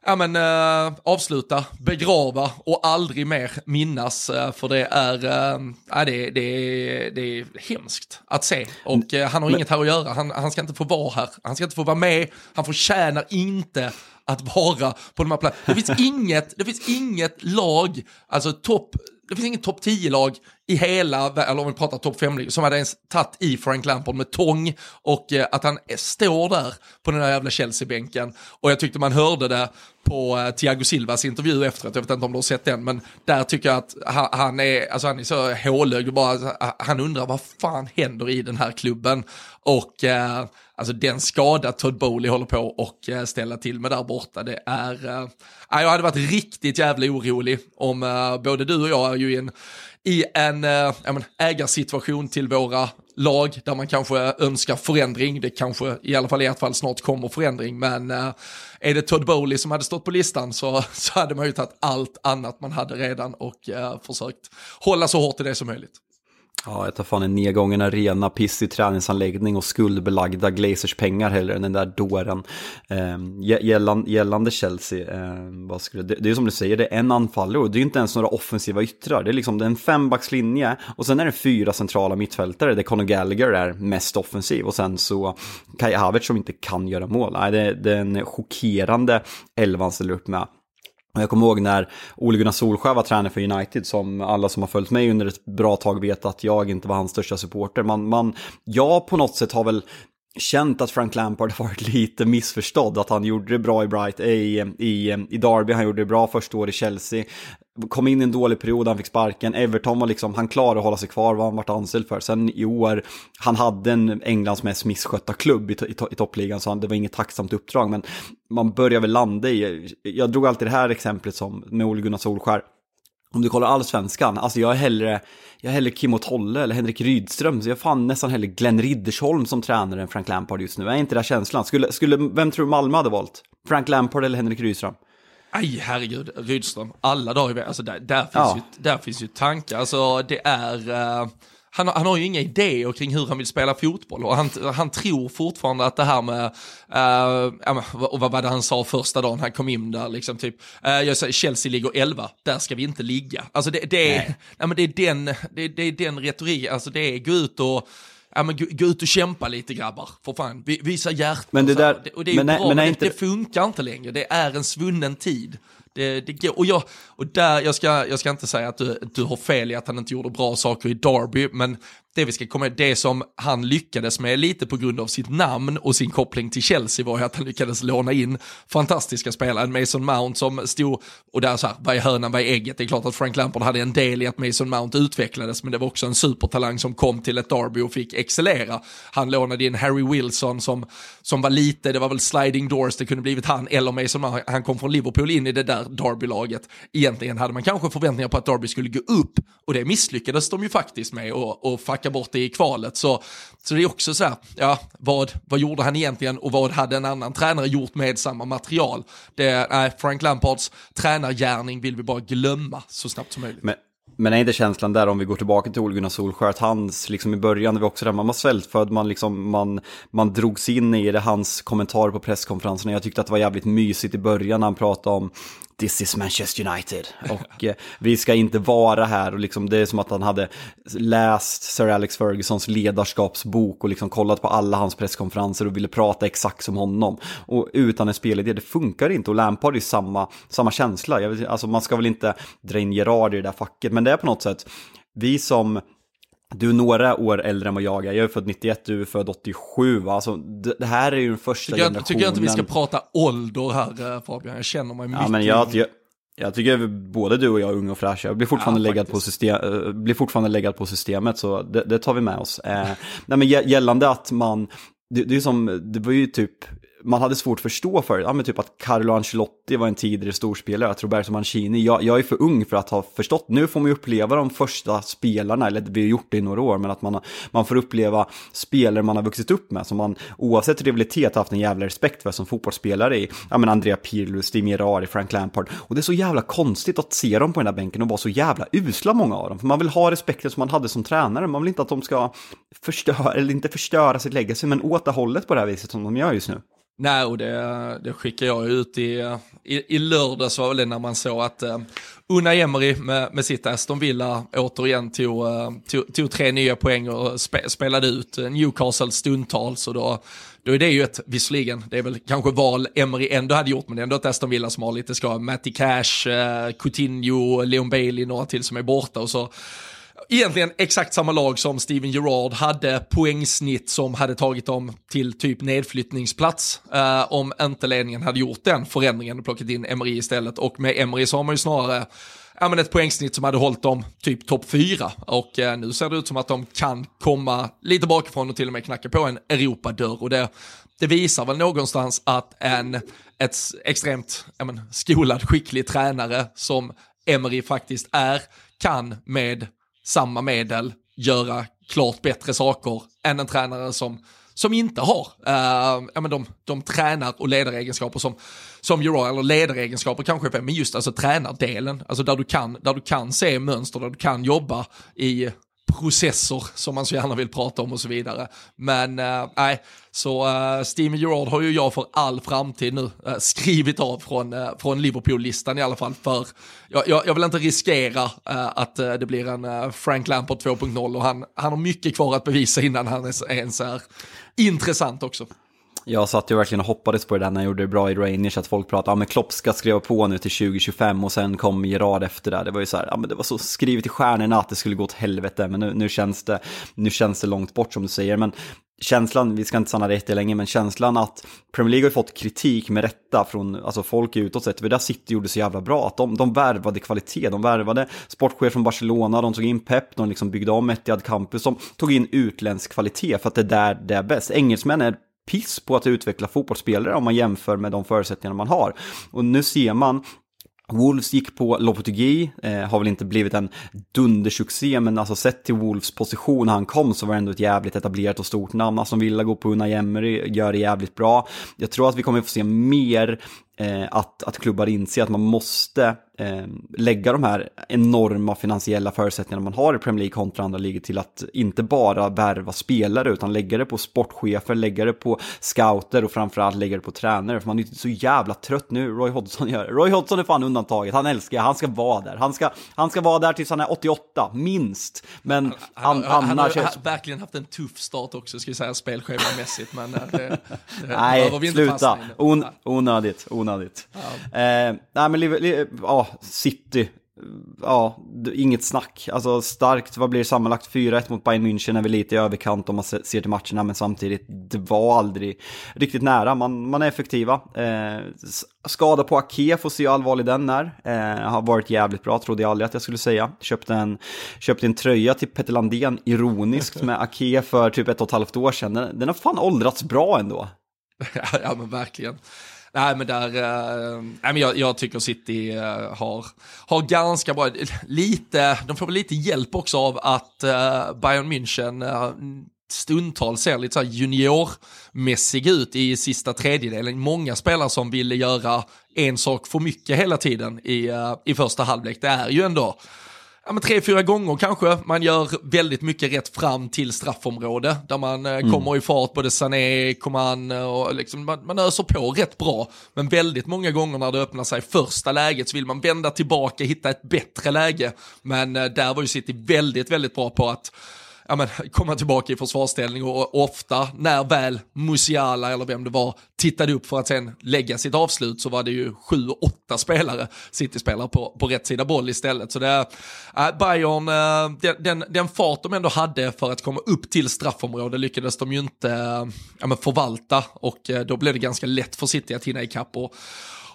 ja, men, eh, avsluta, begrava och aldrig mer minnas. för det är, eh, det, det, det är hemskt att se. Och eh, han har inget här att göra. Han, han ska inte få vara här. Han ska inte få vara med. Han förtjänar inte att vara på de här platserna. Det finns inget, det finns inget lag, alltså topp, det finns inget topp 10-lag i hela, eller om vi pratar topp 5 som hade ens tagit i Frank Lampard med tång och eh, att han står där på den där jävla Chelsea-bänken. Och jag tyckte man hörde det på eh, Thiago Silvas intervju efteråt, jag vet inte om du har sett den, men där tycker jag att han, han är, alltså han är så hålögd och bara, han undrar vad fan händer i den här klubben. Och eh, alltså den skada Todd Bowley håller på och eh, ställa till med där borta, det är, äh, jag hade varit riktigt jävla orolig om äh, både du och jag är ju i en i en äh, ägarsituation till våra lag där man kanske önskar förändring. Det kanske i alla fall i ett fall snart kommer förändring. Men äh, är det Todd Bowley som hade stått på listan så, så hade man ju tagit allt annat man hade redan och äh, försökt hålla så hårt i det som möjligt. Ja, jag tar fan en nedgången arena, pissig träningsanläggning och skuldbelagda Glazers pengar heller än den där dåren. Eh, gällande, gällande Chelsea, eh, vad skulle, det, det är som du säger, det är en anfallare och det är inte ens några offensiva yttrar. Det är liksom det är en fembackslinje och sen är det fyra centrala mittfältare där Conor Gallagher är mest offensiv och sen så Kai Havertz som inte kan göra mål. Nej, det, det är en chockerande elvan ställer upp med. Och jag kommer ihåg när Ole Gunnar Solskjaer var tränare för United, som alla som har följt mig under ett bra tag vet att jag inte var hans största supporter. Man, man, jag på något sätt har väl känt att Frank Lampard har varit lite missförstådd, att han gjorde det bra i Bright, eh, i, i, i Derby, han gjorde det bra första året i Chelsea, kom in i en dålig period, han fick sparken, Everton var liksom, han klarade att hålla sig kvar, vad han varit anställd för. Sen i år, han hade en Englands mest misskötta klubb i, to- i, to- i toppligan, så han, det var inget tacksamt uppdrag, men man börjar väl landa i, jag drog alltid det här exemplet som med Ole Gunnar Solskjaer, om du kollar allsvenskan, alltså jag är hellre, jag är hellre Kim och Tolle eller Henrik Rydström, så jag är fan nästan hellre Glenn Riddersholm som tränare än Frank Lampard just nu. Är inte det känslan? Skulle, skulle, vem tror du Malmö hade valt? Frank Lampard eller Henrik Rydström? Aj, herregud, Rydström, alla dagar alltså där, där, finns Ja. ju, där finns ju tankar, alltså det är, eh, han, har- han har ju inga idéer kring hur han vill spela fotboll och han, han tror fortfarande att det här med, eh, ja, vad- var det han sa första dagen han kom in där, liksom typ, eh, jag säger Chelsea ligger 11, där ska vi inte ligga. Alltså det, det, är, nej. men det är den, det, det är den retoriken, alltså det är gå ut och Ja men gå, gå ut och kämpa lite grabbar, för fan. Vi, visa hjärta. Men det där- och det är ju men nej- bra, men men, det, inte- det funkar inte längre. Det är en svunnen tid. Det, det går, och jag, och där, jag, ska, jag ska inte säga att du, du har fel i att han inte gjorde bra saker i Derby, men det vi ska komma det som han lyckades med lite på grund av sitt namn och sin koppling till Chelsea var ju att han lyckades låna in fantastiska spelare. En Mason Mount som stod, och där så här, vad är hönan, vad är ägget? Det är klart att Frank Lampard hade en del i att Mason Mount utvecklades, men det var också en supertalang som kom till ett Derby och fick excellera. Han lånade in Harry Wilson som, som var lite, det var väl sliding doors, det kunde blivit han eller Mason Mount. Han kom från Liverpool in i det där derbylaget. Egentligen hade man kanske förväntningar på att Derby skulle gå upp och det misslyckades de ju faktiskt med och, och fucka bort det i kvalet. Så, så det är också så här, ja, vad, vad gjorde han egentligen och vad hade en annan tränare gjort med samma material? Det, nej, Frank Lampards tränargärning vill vi bara glömma så snabbt som möjligt. Men, Men är inte känslan där om vi går tillbaka till Ole Gunnar Solskjaer att hans, liksom i början, det var också där man var svältfödd, man liksom, man, man drogs in i det, hans kommentarer på presskonferenserna. Jag tyckte att det var jävligt mysigt i början när han pratade om This is Manchester United. Och eh, vi ska inte vara här. Och liksom, det är som att han hade läst Sir Alex Fergusons ledarskapsbok och liksom kollat på alla hans presskonferenser och ville prata exakt som honom. Och utan en spelidé, det funkar inte. Och Lampard är samma, samma känsla. Jag vet, alltså, man ska väl inte dra in Gerard i det där facket, men det är på något sätt, vi som du är några år äldre än vad jag är. Jag är född 91, du är född 87. Alltså, det, här är ju den första tycker jag, generationen. Tycker jag inte vi ska prata ålder här eh, Fabian, jag känner mig mycket. Ja, men jag, jag, jag tycker både du och jag är unga och fräscha. Jag blir fortfarande, Ja, läggad, på system, eh, blir fortfarande läggad på systemet, så det, det tar vi med oss. Eh, nej, men gä- gällande att man, det, det är som, det var ju typ, man hade svårt att förstå för ja, men typ att Carlo Ancelotti var en tidigare storspelare, att Roberto Mancini, jag, jag är för ung för att ha förstått, nu får man ju uppleva de första spelarna, eller vi har gjort det i några år, men att man, man får uppleva spelare man har vuxit upp med, som man oavsett rivalitet haft en jävla respekt för som fotbollsspelare i, ja men Andrea Pirlo, Steve Gerrard, Frank Lampard, och det är så jävla konstigt att se dem på den där bänken och vara så jävla usla många av dem, för man vill ha respekten som man hade som tränare, man vill inte att de ska förstöra, eller inte förstöra sitt legacy, men åt det hållet på det här viset som de gör just nu. Nej, och det, det skickar jag ut i, i, i lördags var väl det när man såg att eh, uh, Una Emery med, med sitt Aston Villa återigen tog, uh, tog, tog tre nya poäng och spe, spelade ut Newcastle stundtals. Och då, då är det ju ett, visserligen, det är väl kanske val Emery ändå hade gjort, men det är ändå ett Aston Villa som har lite ska, Matty Cash, uh, Coutinho, Leon Bailey, några till som är borta och så egentligen exakt samma lag som Steven Gerrard hade poängsnitt som hade tagit dem till typ nedflyttningsplats eh, om inte ledningen hade gjort den förändringen och plockat in Emery istället. Och med Emery så har man ju snarare ja, men ett poängsnitt som hade hållit dem typ topp fyra. Och eh, nu ser det ut som att de kan komma lite bakifrån och till och med knacka på en Europadörr. Och det, det visar väl någonstans att en ett extremt ja, men, skolad, skicklig tränare som Emery faktiskt är, kan med samma medel göra klart bättre saker än en tränare som, som inte har uh, ja, men de, de tränar och ledaregenskaper som, som Uriah, eller ledaregenskaper kanske men just alltså tränardelen, alltså där du, kan, där du kan se mönster, där du kan jobba i processer som man så gärna vill prata om och så vidare. Men eh, nej, så uh, Steven Gerrard har ju jag för all framtid nu uh, skrivit av från, uh, från Liverpool-listan i alla fall. För jag, jag, jag vill inte riskera uh, att uh, det blir en uh, Frank Lampard 2.0 och han, han har mycket kvar att bevisa innan han ens är intressant också. Jag satt ju verkligen och hoppades på det där när jag gjorde det bra i Rangers, att folk pratade, ja men Klopp ska skriva på nu till 2025 och sen kom Gerard efter det. Det var ju så här, ja men det var så skrivet i stjärnorna att det skulle gå åt helvete, men nu, nu, känns det, nu känns det långt bort som du säger. Men känslan, vi ska inte stanna där länge, men känslan att Premier League har fått kritik med rätta från alltså folk utåt sett. För det där City gjorde så jävla bra, att de, de värvade kvalitet, de värvade sportchef från Barcelona, de tog in Pep, de liksom byggde om Etihad Campus, de tog in utländsk kvalitet för att det är där det är bäst. Engelsmän är piss på att utveckla fotbollsspelare om man jämför med de förutsättningar man har. Och nu ser man Wolves gick på Lopetegui, eh, har väl inte blivit en dundersuccé, men alltså sett till Wolves position när han kom så var det ändå ett jävligt etablerat och stort namn. Alltså Villa går på Unai Emery, gör det jävligt bra. Jag tror att vi kommer få se mer att, att klubbar inser att man måste eh, lägga de här enorma finansiella förutsättningarna man har i Premier League kontra andra ligor till att inte bara värva spelare utan lägga det på sportchefer, lägga det på scouter och framförallt lägga det på tränare. För man är så jävla trött nu, Roy Hodgson gör det. Roy Hodgson är fan undantaget, han älskar, han ska vara där. Han ska, han ska vara där tills han är 88, minst. Men Han, an, han, han, annars... har, har verkligen haft en tuff start också, ska jag säga, spelschemamässigt. Men eh, det, det Nej, vi inte sluta. fastna i nu. On, Nej. Onödigt, onödigt. Eh, nej, men ja, City. Ja, inget snack. Alltså starkt, vad blir det sammanlagt? 4-1 mot Bayern München är väl lite i överkant om man se- ser till matcherna, men samtidigt, det var aldrig riktigt nära. Man, man är effektiva. Eh, skada på Ake, får se hur allvarlig den är. Eh, har varit jävligt bra, trodde jag aldrig att jag skulle säga. Köpte en, köpte en tröja till Petter Landén, ironiskt, med Ake för typ ett och ett halvt år sedan. Den, den har fan åldrats bra ändå. Ja, ja men verkligen. Nej men där, uh, nej, men jag, jag tycker City uh, har, har ganska bra, lite, de får väl lite hjälp också av att uh, Bayern München stundtals ser lite så här juniormässig ut i sista tredjedelen. Många spelare som ville göra en sak för mycket hela tiden i, i första halvlek. Det är ju ändå ja, men tre, fyra gånger kanske. Man gör väldigt mycket rätt fram till straffområde där man eh, mm. kommer i fart, både Sané, Coman och liksom, man, man öser på rätt bra. Men väldigt många gånger när det öppnar sig första läget så vill man vända tillbaka, hitta ett bättre läge. Men eh, där var ju City väldigt, väldigt bra på att ja, men, komma tillbaka i försvarsställning och ofta när väl Musiala eller vem det var tittade upp för att sen lägga sitt avslut så var det ju sju, åtta spelare, City-spelare på, på rätt sida boll istället. Så det äh, Bayern, äh, den, den, den, fart de ändå hade för att komma upp till straffområde lyckades de ju inte äh, ja, men förvalta och äh, då blev det ganska lätt för City att hinna ikapp. Och,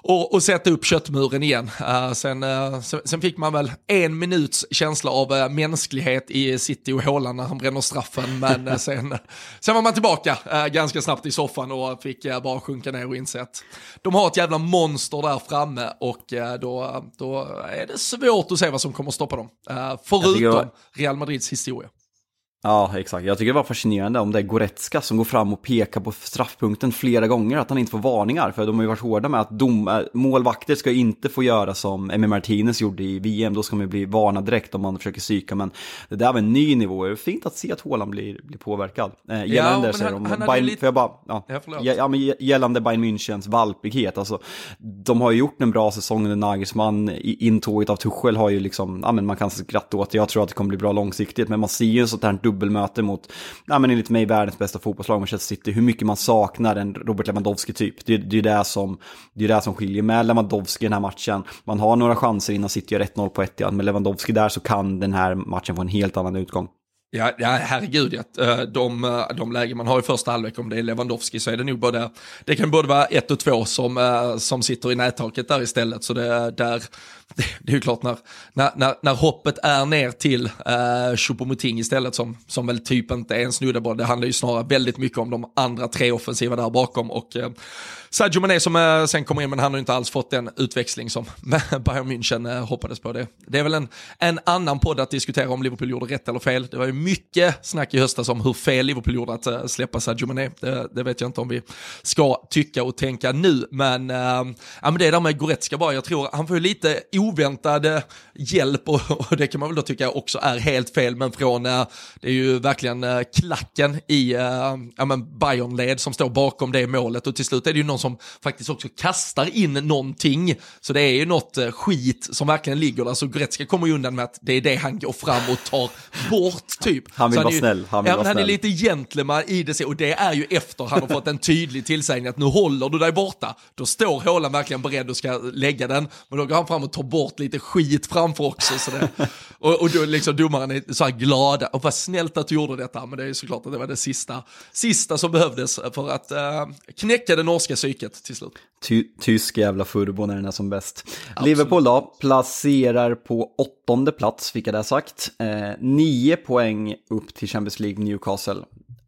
och, och sätta upp köttmuren igen. Uh, sen, uh, sen, fick man väl en minuts känsla av uh, mänsklighet i City och Håland när han bränner straffen. Men sen, sen var man tillbaka ganska snabbt i soffan och fick bara sjunka ner och inse att de har ett jävla monster där framme och då, då är det svårt att se vad som kommer att stoppa dem. förutom Real Madrids historia. Ja, exakt. Jag tycker det var fascinerande om det är Goretzka som går fram och pekar på straffpunkten flera gånger, att han inte får varningar. För de har ju varit hårda med att dom, äh, målvakter ska inte få göra som Emi Martinez gjorde i VM, då ska man ju bli varnad direkt om man försöker psyka. Men det där var en ny nivå, det är fint att se att Haaland blir, blir påverkad. Eh, gällande, ja, säger de, Bayern, lite... för jag bara, ja, ja, ja, men gällande Bayern Münchens valpighet, alltså de har ju gjort en bra säsong under Nagelsmann, intåget av Tuchel har ju liksom, ja men man kan skratta åt det, jag tror att det kommer bli bra långsiktigt, men man ser ju sånt här dubbelmöte mot, ja men enligt mig världens bästa fotbollslag, Manchester City, hur mycket man saknar en Robert Lewandowski-typ. Det, det är det som, det är det som skiljer med Lewandowski i den här matchen. Man har några chanser innan City gör 1-0 på ett men Lewandowski där så kan den här matchen få en helt annan utgång. Ja, ja herregud ja. Eh, de, eh, de lägen man har i första halvlek, om det är Lewandowski så är det nog både, det kan både vara ett och två som, eh, som sitter i nättaket där istället. Så det, där, det, är ju klart när, när, när, när hoppet är ner till eh, Choupo-Moting istället som, som väl typ inte är en snudde Det handlar ju snarare väldigt mycket om de andra tre offensiva där bakom. Och eh, Sadio Mané som eh, sen kommer in, men han har ju inte alls fått den utväxling som Bayern München eh, hoppades på. Det, det är väl en, en annan podd att diskutera om Liverpool gjorde rätt eller fel. Det var ju mycket snack i höstas om hur fel Liverpool gjorde att eh, släppa Sadio Mané. Det, det, vet jag inte om vi ska tycka och tänka nu, men, uh, ja, men det där med Goretzka bara, jag tror han får ju lite oväntad hjälp och, och, det kan man väl då tycka också är helt fel, men från, uh, det är ju verkligen klacken i ja, men Bayern-led som står bakom det målet och till slut är det ju någon som faktiskt också kastar in någonting. Så det är ju något skit som verkligen ligger där, så Goretzka kommer ju undan med att det är det han går fram och tar bort typ. Han vill vara snäll. Han, vill ja, vara han är lite gentleman i det, och det är ju efter han har fått en tydlig tillsägning att nu håller du dig borta. Då står Håland verkligen beredd och ska lägga den, men då går han fram och tar bort lite skit framför också. Så det, och, och då liksom domaren är så här glada, och vad snällt att du gjorde detta, men det är såklart att det var det sista, sista som behövdes för att uh, knäcka det norska psyket till slut. Ty tysk jävla furbo när den är som bäst. Absolut. Liverpool då, placerar på åttonde plats, fick jag det sagt. Eh, nio poäng upp till Champions League Newcastle.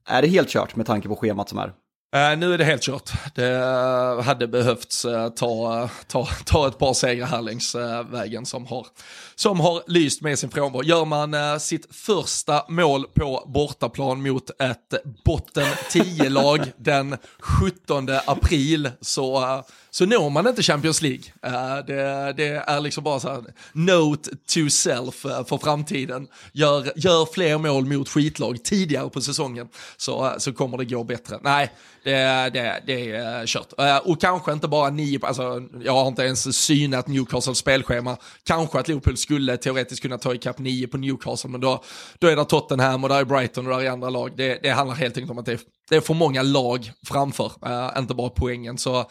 Är det helt kört med tanke på schemat som är? Uh, nu är det helt kört. Det uh, hade behövts uh, ta, ta, ta ett par segrar här längs vägen som har, som har lyst med sin frånvaro. Gör man sitt första mål på bortaplan mot ett botten 10-lag den 17 april så så når man inte Champions League. Uh, det, det, är liksom bara så här, note to self uh, för framtiden. Gör, gör fler mål mot skitlag tidigare på säsongen så, uh, så kommer det gå bättre. Nej, det, det, det är kört. och kanske inte bara nio, alltså, jag har inte ens synat Newcastles spelschema. Kanske att Liverpool skulle teoretiskt kunna ta ikapp nio på Newcastle, men då, då är det Tottenham och där är Brighton och där är andra lag. Det, det handlar helt enkelt om att det är det är för många lag framför, uh, inte bara poängen. Så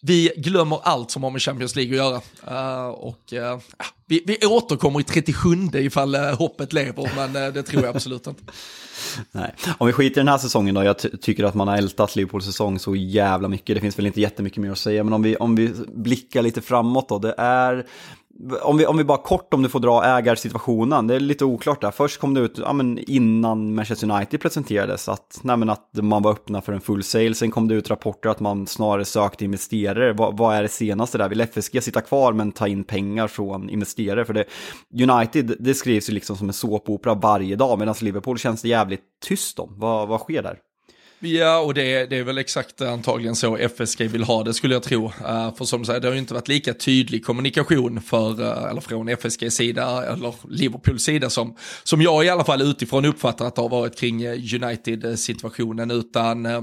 vi glömmer allt som har med Champions League att göra. Uh, och uh, vi, vi återkommer i 37 ifall uh, hoppet lever, men det tror jag absolut inte. Nej. Om vi skiter i den här säsongen då, jag tycker att man har ältat Liverpools säsong så jävla mycket. Det finns väl inte jättemycket mer att säga, men om vi, om vi blickar lite framåt då, det är om vi, om vi bara kort om du får dra ägarsituationen, det är lite oklart där. Först kom det ut ja, men innan Manchester United presenterades att, nej, men att man var öppna för en full sale. Sen kom det ut rapporter att man snarare sökte investerare. Vad, vad är det senaste där? Vill FSG sitta kvar men ta in pengar från investerare? För det, United, det skrivs ju liksom som en såpopera varje dag medan Liverpool känns det jävligt tyst om. Vad, vad sker där? Ja, och det, det är väl exakt antagligen så FSG vill ha det skulle jag tro. Uh, för som du säger, det har ju inte varit lika tydlig kommunikation för, uh, eller från FSG sida eller Liverpools sida som, som jag i alla fall utifrån uppfattar att det har varit kring eh, United-situationen, utan uh,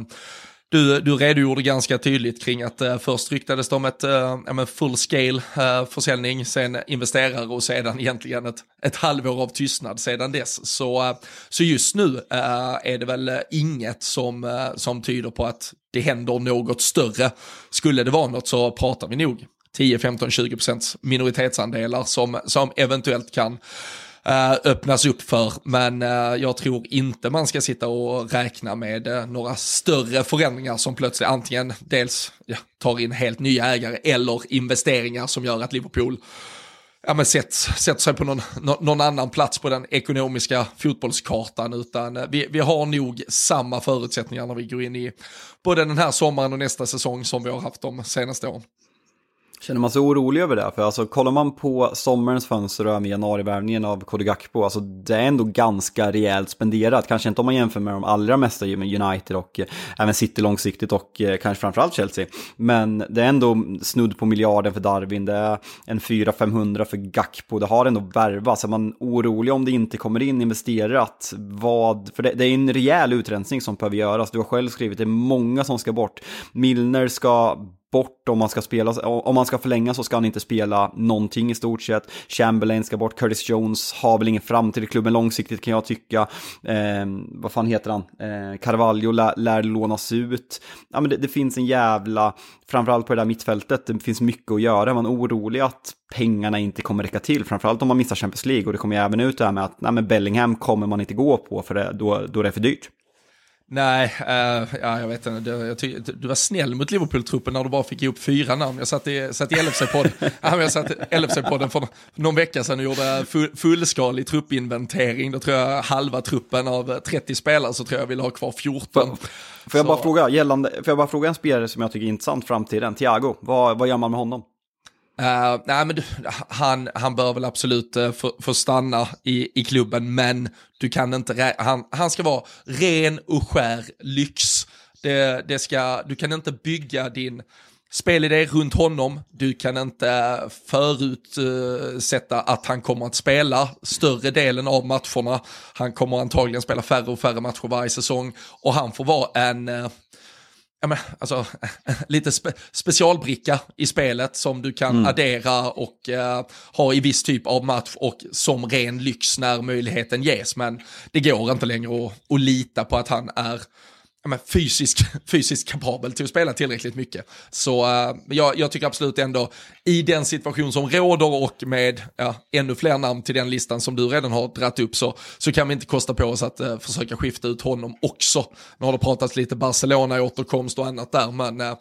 du, du redogjorde ganska tydligt kring att eh, först ryktades det om ett uh, full scale eh, försäljning, sen investerare och sedan egentligen ett, ett halvår av tystnad sedan dess. Så, eh, så just nu eh, är det väl inget som, som tyder på att det händer något större. Skulle det vara något så pratar vi nog 10, 15, 20 procents minoritetsandelar som, som eventuellt kan Eh, öppnas upp för. Men eh, jag tror inte man ska sitta och räkna med eh, några större förändringar som plötsligt antingen dels ja, tar in helt nya ägare eller investeringar som gör att Liverpool ja, men sätter, sätter sig på någon, någon annan plats på den ekonomiska fotbollskartan. Utan vi, vi har nog samma förutsättningar när vi går in i både den här sommaren och nästa säsong som vi har haft de senaste åren. Känner man sig orolig över det? För alltså kollar man på sommarens fönster och januarivärvningen av Kodjo Gakpo, alltså det är ändå ganska rejält spenderat. Kanske inte om man jämför med de allra mesta med United och eh, även City långsiktigt och eh, kanske framförallt Chelsea. Men det är ändå snudd på miljarden för Darwin, det är en 400-500 för Gakpo, det har ändå värvats. Är man orolig om det inte kommer in investerat? Vad, för det, det är en rejäl utrensning som behöver göras. Du har själv skrivit, det är många som ska bort. Milner ska bort om man ska spela, om man ska förlänga så ska han inte spela någonting i stort sett. Chamberlain ska bort, Curtis Jones har väl ingen framtid i klubben långsiktigt kan jag tycka. Eh, vad fan heter han? Eh, Carvalho lär, lär lånas ut. Ja men det, det, finns en jävla, framförallt på det där mittfältet, det finns mycket att göra. Man är orolig att pengarna inte kommer räcka till, framförallt om man missar Champions League. Och det kommer ju även ut det här med att nej, men Bellingham kommer man inte gå på för det, då, då det är för dyrt. Nej, uh, ja, jag vet inte. Du, jag du var snäll mot Liverpool-truppen när du bara fick ihop fyra namn. Jag satt i, satt i LFC-podden jag satt i LFC-podden för någon vecka sedan och gjorde full, fullskalig truppinventering. Då tror jag halva truppen av 30 spelare så tror jag vill ha kvar 14. Får, får jag, bara fråga, gällande, får jag bara fråga en spelare som jag tycker är intressant framtiden, Thiago, vad, vad gör man med honom? Uh, nej, men du, han, han bör väl absolut uh, få, få, stanna i, i klubben, men du kan inte, han, han ska vara ren och skär lyx. Det, det ska, du kan inte bygga din spelidé runt honom. Du kan inte eh, förutsätta uh, att han kommer att spela större delen av matcherna. Han kommer antagligen spela färre och färre matcher varje säsong och han får vara en uh, ja, men, alltså, lite spe specialbricka i spelet som du kan mm. addera och uh, ha i viss typ av match och som ren lyx när möjligheten ges. Men det går inte längre att, att lita på att han är ja, men, fysiskt, fysiskt kapabel till att spela tillräckligt mycket. Så uh, jag, jag, tycker absolut ändå i den situation som råder och med ja, ännu fler namn till den listan som du redan har dratt upp så, så kan vi inte kosta på oss att uh, försöka skifta ut honom också. Nu har det pratats lite Barcelona-återkomst och annat där men uh,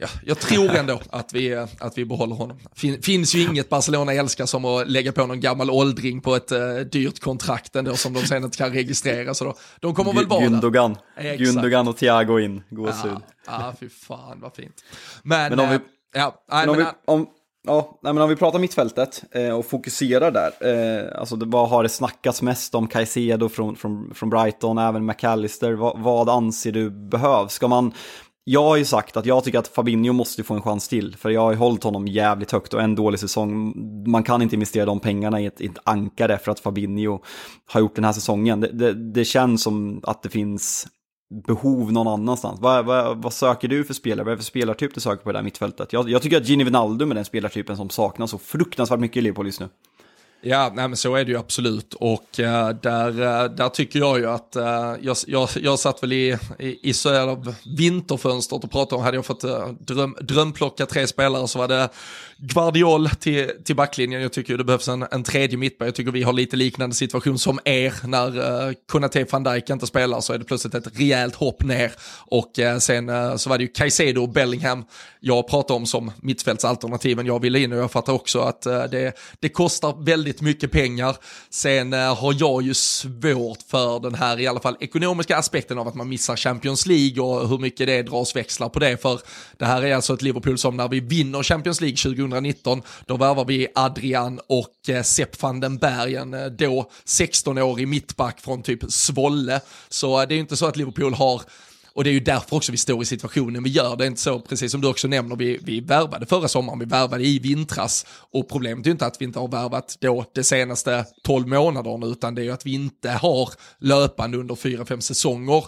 ja, jag tror ändå att vi, att vi behåller honom. Fin, finns ju inget Barcelona älskar som att lägga på någon gammal åldring på ett uh, dyrt kontrakt ändå som de sen inte kan registrera. Så då, de kommer väl vara där. Gundogan och Thiago in, gåshud. Ja, ja, fy fan vad fint. Men, men om vi, äh, ja, nej, men, om, vi, om, Ja, nej, men om vi pratar mittfältet eh, och fokuserar där. Eh, alltså det, vad har det snackats mest om Caicedo från, från, från Brighton, även McAllister? Va, vad anser du behövs? Ska man jag har ju sagt att jag tycker att Fabinho måste få en chans till, för jag har ju hållit honom jävligt högt och en dålig säsong. Man kan inte investera de pengarna i ett, i ett ankare för att Fabinho har gjort den här säsongen. Det, det, det känns som att det finns behov någon annanstans. Vad, vad, vad, söker du för spelare? Vad är det för spelartyp du söker på det där mittfältet? Jag, jag tycker att Gini Wijnaldum är den spelartypen som saknas så fruktansvärt mycket i Liverpool just nu. Ja, nej, men så är det ju absolut och äh, där, äh, där tycker jag ju att äh, jag, jag, jag satt väl i, i, i så av vinterfönstret och pratade om, hade jag fått dröm, drömplocka tre spelare så var det Guardiol till, till backlinjen. Jag tycker det behövs en, en tredje mittback. Jag tycker vi har lite liknande situation som er när äh, Konate van Dijk inte spelar så är det plötsligt ett rejält hopp ner och sen så var det ju Caicedo och Bellingham jag pratade om som mittfältsalternativen jag ville in och jag fattar också att det, det kostar väldigt väldigt mycket pengar. Sen eh, har jag ju svårt för den här i alla fall ekonomiska aspekten av att man missar Champions League och hur mycket det dras växlar på det. För det här är alltså ett Liverpool som när vi vinner Champions League 2019, då värvar vi Adrian och eh, Sepp van den Bergen, eh, då 16-årig mittback från typ Svolle. Så eh, det är ju inte så att Liverpool har och det är ju därför också vi står i situationen vi gör. Det är inte så, precis som du också nämner, vi, vi värvade förra sommaren, vi värvade i vintras. Och problemet är ju inte att vi inte har värvat då de senaste 12 månaderna, utan det är ju att vi inte har löpande under 4-5 säsonger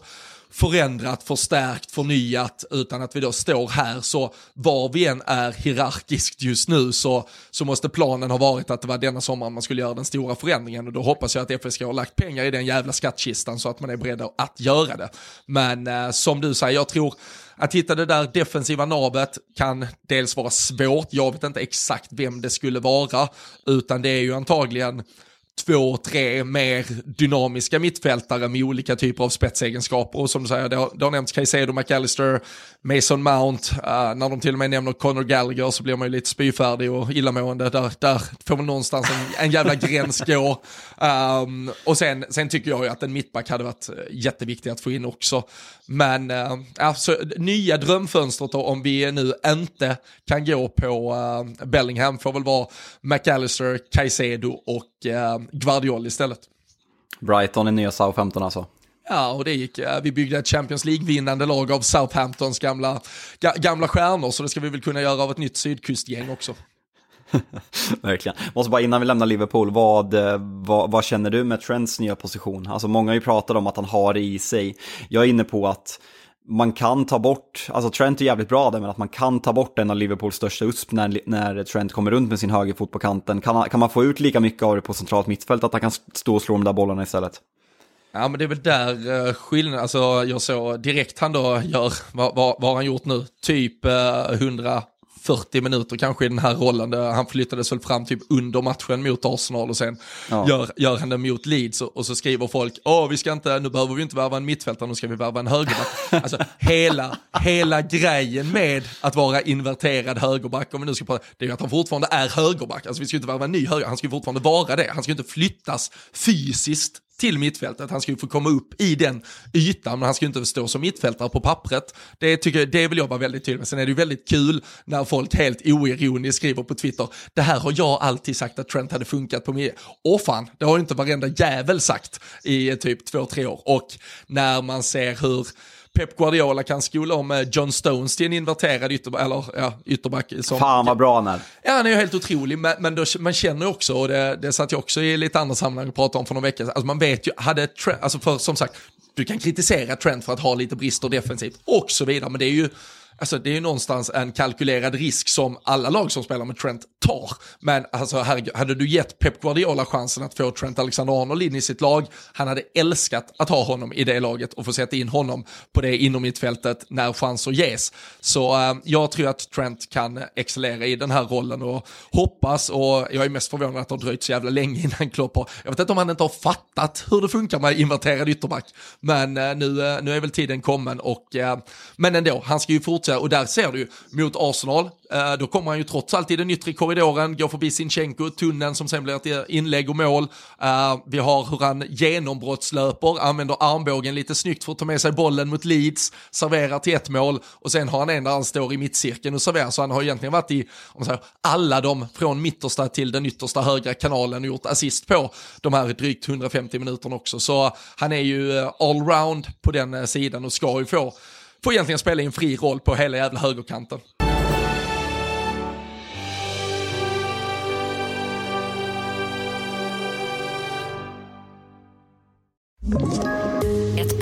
förändrat, förstärkt, förnyat, utan att vi då står här. Så var vi än är hierarkiskt just nu så, så måste planen ha varit att det var denna sommar man skulle göra den stora förändringen och då hoppas jag att FSK har lagt pengar i den jävla skattkistan så att man är beredd att göra det. Men eh, som du säger, jag tror att hitta det där defensiva navet kan dels vara svårt, jag vet inte exakt vem det skulle vara, utan det är ju antagligen två, tre mer dynamiska mittfältare med olika typer av spetsegenskaper. Och som du säger, det har, det har nämnts Caicedo, McAllister, Mason Mount. Uh, när de till och med nämner Conor Gallagher så blir man ju lite spyfärdig och illamående. Där, där får man någonstans en, en jävla gräns gå. Um, och sen, sen tycker jag ju att en mittback hade varit eh, jätteviktig att få in också. Men uh, alltså, nya drömfönstret då, om vi nu inte kan gå på uh, Bellingham får väl vara McAllister, Caicedo och uh, Guardiol istället. Brighton är nya Southampton alltså. Ja, och det gick. Vi byggde ett Champions League-vinnande lag av Southamptons gamla, gamla stjärnor, så det ska vi väl kunna göra av ett nytt sydkustgäng också. Verkligen. Måste bara innan vi lämnar Liverpool, vad, vad, vad, känner du med Trents nya position? Alltså många har ju pratat om att han har det i sig. Jag är inne på att man kan ta bort, alltså Trent är jävligt bra där, men att man kan ta bort en av Liverpools största USP när, när Trent kommer runt med sin högerfot på kanten. Kan, kan man få ut lika mycket av det på centralt mittfält, att han kan stå och slå de där bollarna istället? Ja men det är väl där uh, skillnaden, alltså jag såg direkt han då gör, vad, vad, vad har han gjort nu? Typ uh, eh, 100 40 minuter kanske i den här rollen. Där han flyttades väl fram typ under matchen mot Arsenal och sen ja. gör, gör han det mot Leeds och, och, så skriver folk, åh vi ska inte, nu behöver vi inte värva en mittfältare, nu ska vi värva en högerback. alltså hela, hela grejen med att vara inverterad högerback, om vi nu ska prata, det är ju att han fortfarande är högerback. Alltså vi ska inte värva en ny höger, han ska fortfarande vara det. Han ska inte flyttas fysiskt till mittfältet. Han ska ju få komma upp i den ytan, men han ska ju inte stå som mittfältare på pappret. Det, tycker, det vill jag vara väldigt tydlig med. Sen är det ju väldigt kul när folk helt oironiskt skriver på Twitter, det här har jag alltid sagt att Trent hade funkat på mig. Åh fan, det har ju inte varenda jävel sagt i eh, typ två, tre år. Och när man ser hur Pep Guardiola kan skola om eh, John Stones till en inverterad ytter, eller, ja, ytterback. Som, Fan vad bra han är. Ja, han är ju helt otrolig, men, men då, man känner också, och det, det satt jag också i lite andra sammanhang och pratade om för några veckor alltså man vet ju, hade Trent, alltså för som sagt, du kan kritisera Trent för att ha lite brister defensivt och så vidare, men det är ju Alltså det är ju någonstans en kalkylerad risk som alla lag som spelar med Trent tar. Men alltså herregud, hade du gett Pep Guardiola chansen att få Trent Alexander-Arnold in i sitt lag, han hade älskat att ha honom i det laget och få sätta in honom på det inom mittfältet när chanser ges. Så äh, jag tror att Trent kan excellera i den här rollen och hoppas, och jag är mest förvånad att det har dröjt så jävla länge innan Klopp har, jag vet inte om han inte har fattat hur det funkar med inverterad ytterback, men äh, nu, äh, nu är väl tiden kommen och, men ändå, han ska ju fortsätta Eh, och där ser du ju, mot Arsenal, eh, då kommer han ju trots allt i den yttre korridoren, går förbi Sinchenko, tunneln som sen blir ett inlägg och mål. Eh, vi har hur han genombrottslöper, använder armbågen lite snyggt för att ta med sig bollen mot Leeds, serverar till ett mål och sen har han en där han står i mittcirkeln och serverar, så han har egentligen varit i om man säger, alla de från mittersta till den yttersta högra kanalen och gjort assist på de här drygt 150 minuterna också. Så han är ju eh, allround på den eh, sidan och ska ju få får egentligen spela i en fri roll på hela jävla högerkanten. Ett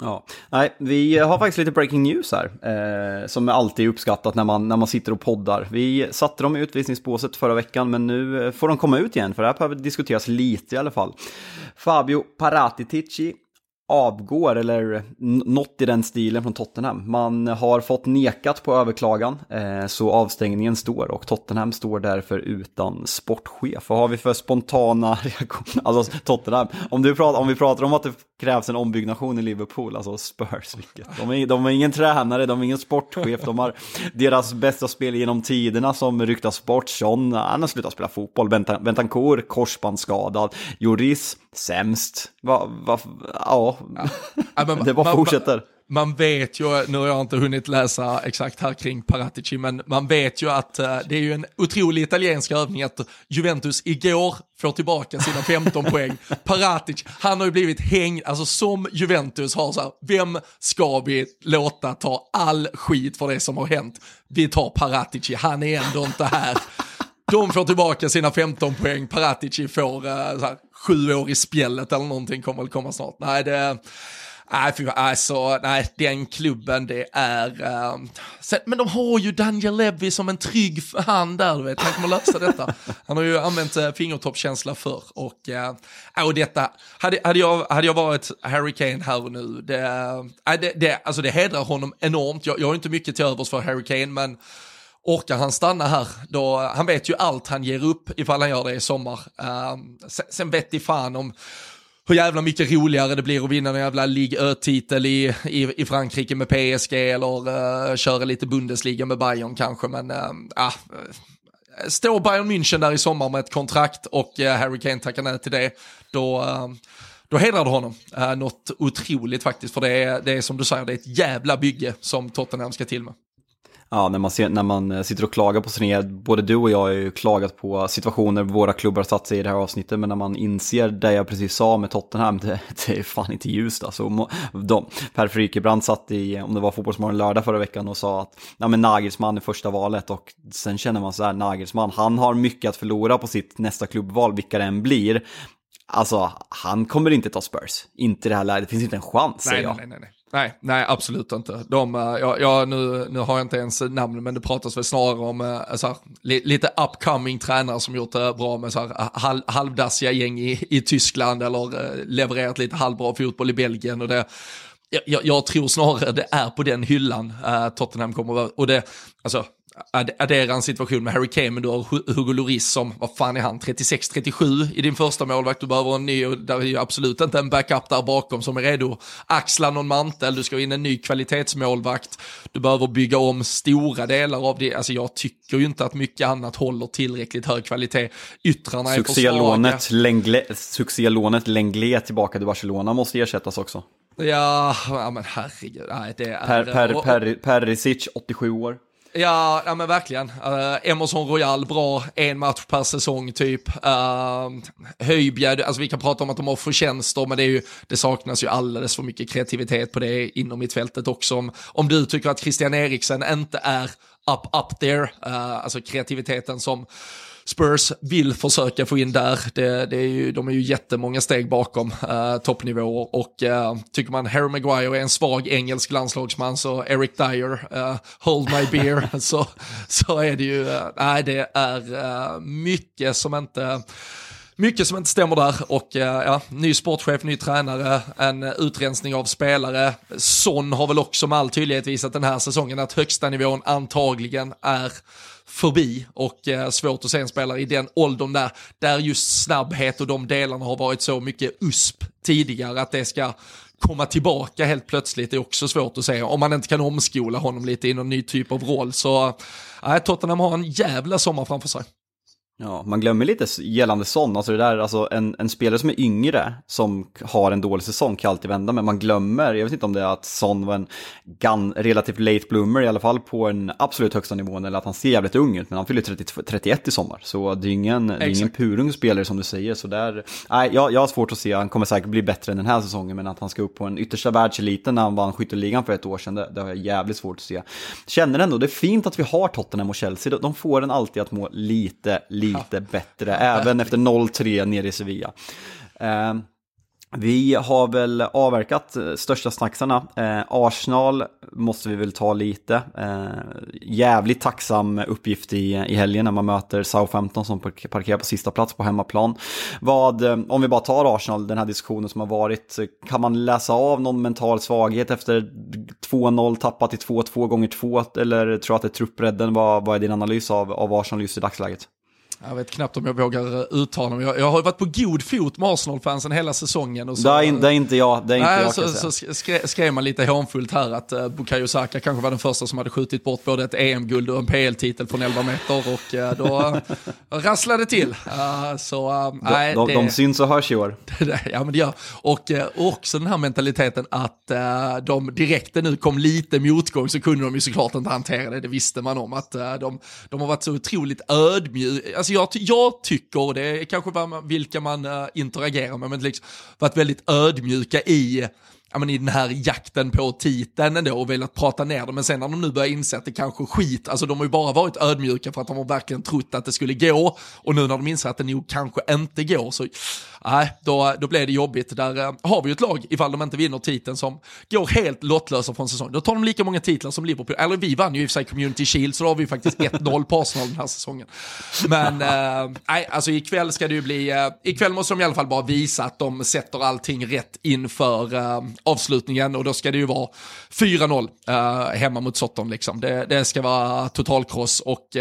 Ja, nej, vi har faktiskt lite breaking news här, eh, som alltid är uppskattat när man, när man sitter och poddar. Vi satte dem i utvisningsbåset förra veckan, men nu eh, får de komma ut igen, för det här behöver diskuteras lite i alla fall. Fabio Paratitici avgår eller något i den stilen från Tottenham. Man har fått nekat på överklagan eh, så avstängningen står och Tottenham står därför utan sportchef. Vad har vi för spontana reaktioner? Alltså Tottenham, om, du pratar, om vi pratar om att det krävs en ombyggnation i Liverpool, alltså Spurs, vilket. De är, de är ingen tränare, de är ingen sportchef, de har deras bästa spel genom tiderna som ryktas bort. John, han har slutat spela fotboll, Bentancourt, korsbandsskadad, Joris, sämst. Va, va, ja, Ja, men det bara man- fortsätter. Man vet ju, nu har jag inte hunnit läsa exakt här kring Paratici, men man vet ju att eh, det är ju en otrolig italiensk övning att Juventus igår får tillbaka sina 15 poäng. Paratici, han har ju blivit hängd, alltså som Juventus har så här, vem ska vi låta ta all skit för det som har hänt? Vi tar Paratici, han är ändå inte här. De får tillbaka sina 15 poäng, Paratici får uh, så här, sju år i spjället eller någonting kommer väl komma snart. Nej, det... Nej, fy, alltså, nej, den klubben det är... Uh, sen, men de har ju Daniel Levy som en trygg hand där, du vet. Han kommer lösa detta. Han har ju använt eh, uh, fingertoppskänsla förr. Och, uh, och detta, hade, hade, jag, hade jag varit Harry Kane här och nu, det, uh, det, det, alltså det hedrar honom enormt. Jag, jag har inte mycket till övers för Harry Kane, men Orkar han stanna här, då, han vet ju allt han ger upp ifall han gör det i sommar. Ehm, um, sen, sen vet i fan om hur jävla mycket roligare det blir att vinna en jävla Ligue Ö-titel i, i, i Frankrike med PSG eller uh, köra lite Bundesliga med Bayern kanske, men uh, uh, står Bayern München där i sommar med ett kontrakt och uh, Harry Kane tackar nej till det, då uh, då hedrar det honom. Uh, något otroligt faktiskt, för det är, det är som du säger, det är ett jävla bygge som Tottenham ska till med. Ja, när man, ser, när man eh, sitter och klagar på sin egen, både du och jag har ju klagat på situationer våra klubbar har satt sig i det här avsnittet, men när man inser det jag precis sa med Tottenham, det, det är fan inte ljust alltså. De, per Frykebrand satt i, om det var Fotbollsmorgon lördag förra veckan och sa att ja, men Nagelsmann är första valet och sen känner man så här, Nagelsmann, han har mycket att förlora på sitt nästa klubbval, vilka det än blir. Alltså, han kommer inte ta Spurs. Inte i det här läget, det finns inte en chans, säger jag. Nej, nej, nej. Nej, nej, absolut inte. De, eh, ja, ja, nu, nu har jag inte ens namn, men det pratas väl snarare om eh, så här, li, lite upcoming tränare som gjort det bra med så här, halv, halvdassiga gäng i, i Tyskland eller levererat lite halvbra fotboll i Belgien. Och det, jag, jag tror snarare det är på den hyllan äh, Tottenham kommer att vara. Och det, alltså, addera en situation med Harry Kane, men du har Hugo Lloris som, vad fan är han, 36-37 i din första målvakt, du behöver en ny, och där är ju absolut inte en backup där bakom som är redo axla någon mantel, du ska in en ny kvalitetsmålvakt, du behöver bygga om stora delar av det, alltså jag tycker ju inte att mycket annat håller tillräckligt hög kvalitet, yttrarna är för svaga. Succélånet Lenglet tillbaka till Barcelona måste ersättas också. Ja, ja men herregud, nej det är... Per, per, per, Perisic, 87 år. Ja, ja men verkligen. Uh, Emerson Royal, bra, en match per säsong typ. Uh, Höjbjerg, alltså vi kan prata om att de har förtjänster, men det, ju, det saknas ju alldeles för mycket kreativitet på det inom mittfältet också. Om, om du tycker att Christian Eriksen inte är up, up there, uh, alltså kreativiteten som Spurs vill försöka få in där. Det, det är ju, de är ju jättemånga steg bakom uh, toppnivåer och uh, tycker man Harry Maguire är en svag engelsk landslagsman så Eric Dyer, uh, hold my beer, så, så är det ju, nej det är mycket som inte mycket som inte stämmer där och ja, ny sportchef, ny tränare, en utrensning av spelare. Son har väl också med all tydlighet visat den här säsongen att högsta nivån antagligen är förbi och eh, svårt att se en spelare i den åldern där, där just snabbhet och de delarna har varit så mycket USP tidigare att det ska komma tillbaka helt plötsligt är också svårt att säga. Om man inte kan omskola honom lite i någon ny typ av roll så eh, Tottenham har en jävla sommar framför sig. Ja, man glömmer lite gällande sån, alltså det där, alltså en, en spelare som är yngre, som har en dålig säsong kan alltid vända, men man glömmer, jag vet inte om det är att Son var en gun, relativt late bloomer, i alla fall på en absolut högsta nivån, eller att han ser jävligt ung ut, men han fyller 30, 31 i sommar, så det är ingen, det är ingen purung spelare som du säger, så där, nej, jag, jag har svårt att se, han kommer säkert bli bättre än den här säsongen, men att han ska upp på en yttersta världseliten när han vann skytteligan för ett år sedan, det, det har jag jävligt svårt att se. Känner ändå, det är fint att vi har Tottenham och Chelsea, de får en alltid att må lite, lite ja. bättre, även efter 0-3 nere i Sevilla. Eh, Vi har väl avverkat största snacksarna. Eh, Arsenal måste vi väl ta lite. Eh, jävligt tacksam uppgift i, i helgen när man möter Southampton som parkerar på sista plats på hemmaplan. Vad, eh, om vi bara tar Arsenal, den här diskussionen som har varit, eh, kan man läsa av någon mental svaghet efter 2-0 tappat till 2-2 gånger 2 eller tror att det är truppbredden? Vad, vad är din analys av, av Arsenal just i dagsläget? Jag vet knappt om jag vågar eh, uttala mig. Jag, jag har varit på god fot med Arsenal-fansen hela säsongen. Och så, det, är, det är inte jag. Det är inte nej, jag så, så skrev, skrev man lite hånfullt här att uh, Bukayo Saka kanske var den första som hade skjutit bort både ett EM-guld och en PL-titel från 11 meter och uh, då uh, rasslade det till. Uh, så, uh, de, nej, de, det, de syns och hörs i år. ja, men det gör. Och uh, också den här mentaliteten att uh, de direkt nu kom lite motgång så kunde de ju såklart inte hantera det, det visste man om. Att de, de har varit så otroligt ödmjuka. Alltså Alltså, jag, jag tycker, och det är kanske vilka man eh, interagerar med, men liksom varit väldigt ödmjuka i ja, men i den här jakten på titeln ändå och velat prata ner det. Men sen när de nu börjar inse att det kanske skit, alltså de har ju bara varit ödmjuka för att de har verkligen trott att det skulle gå. Och nu när de inser att det nog kanske inte går så, nej, då, då blir det jobbigt. Där eh, har vi ju ett lag, ifall de inte vinner titeln, som går helt lottlösa från säsongen. Då tar de lika många titlar som Liverpool, eller vi vann ju i och för sig Community Shield, så då har vi faktiskt 1-0 på Arsenal den här säsongen. Men eh, nej, alltså ikväll ska det ju bli, eh, ikväll måste de i alla fall bara visa att de sätter allting rätt inför avslutningen och då ska det ju vara 4-0 hemma mot Sotton. Liksom. Det, det ska vara totalkross och,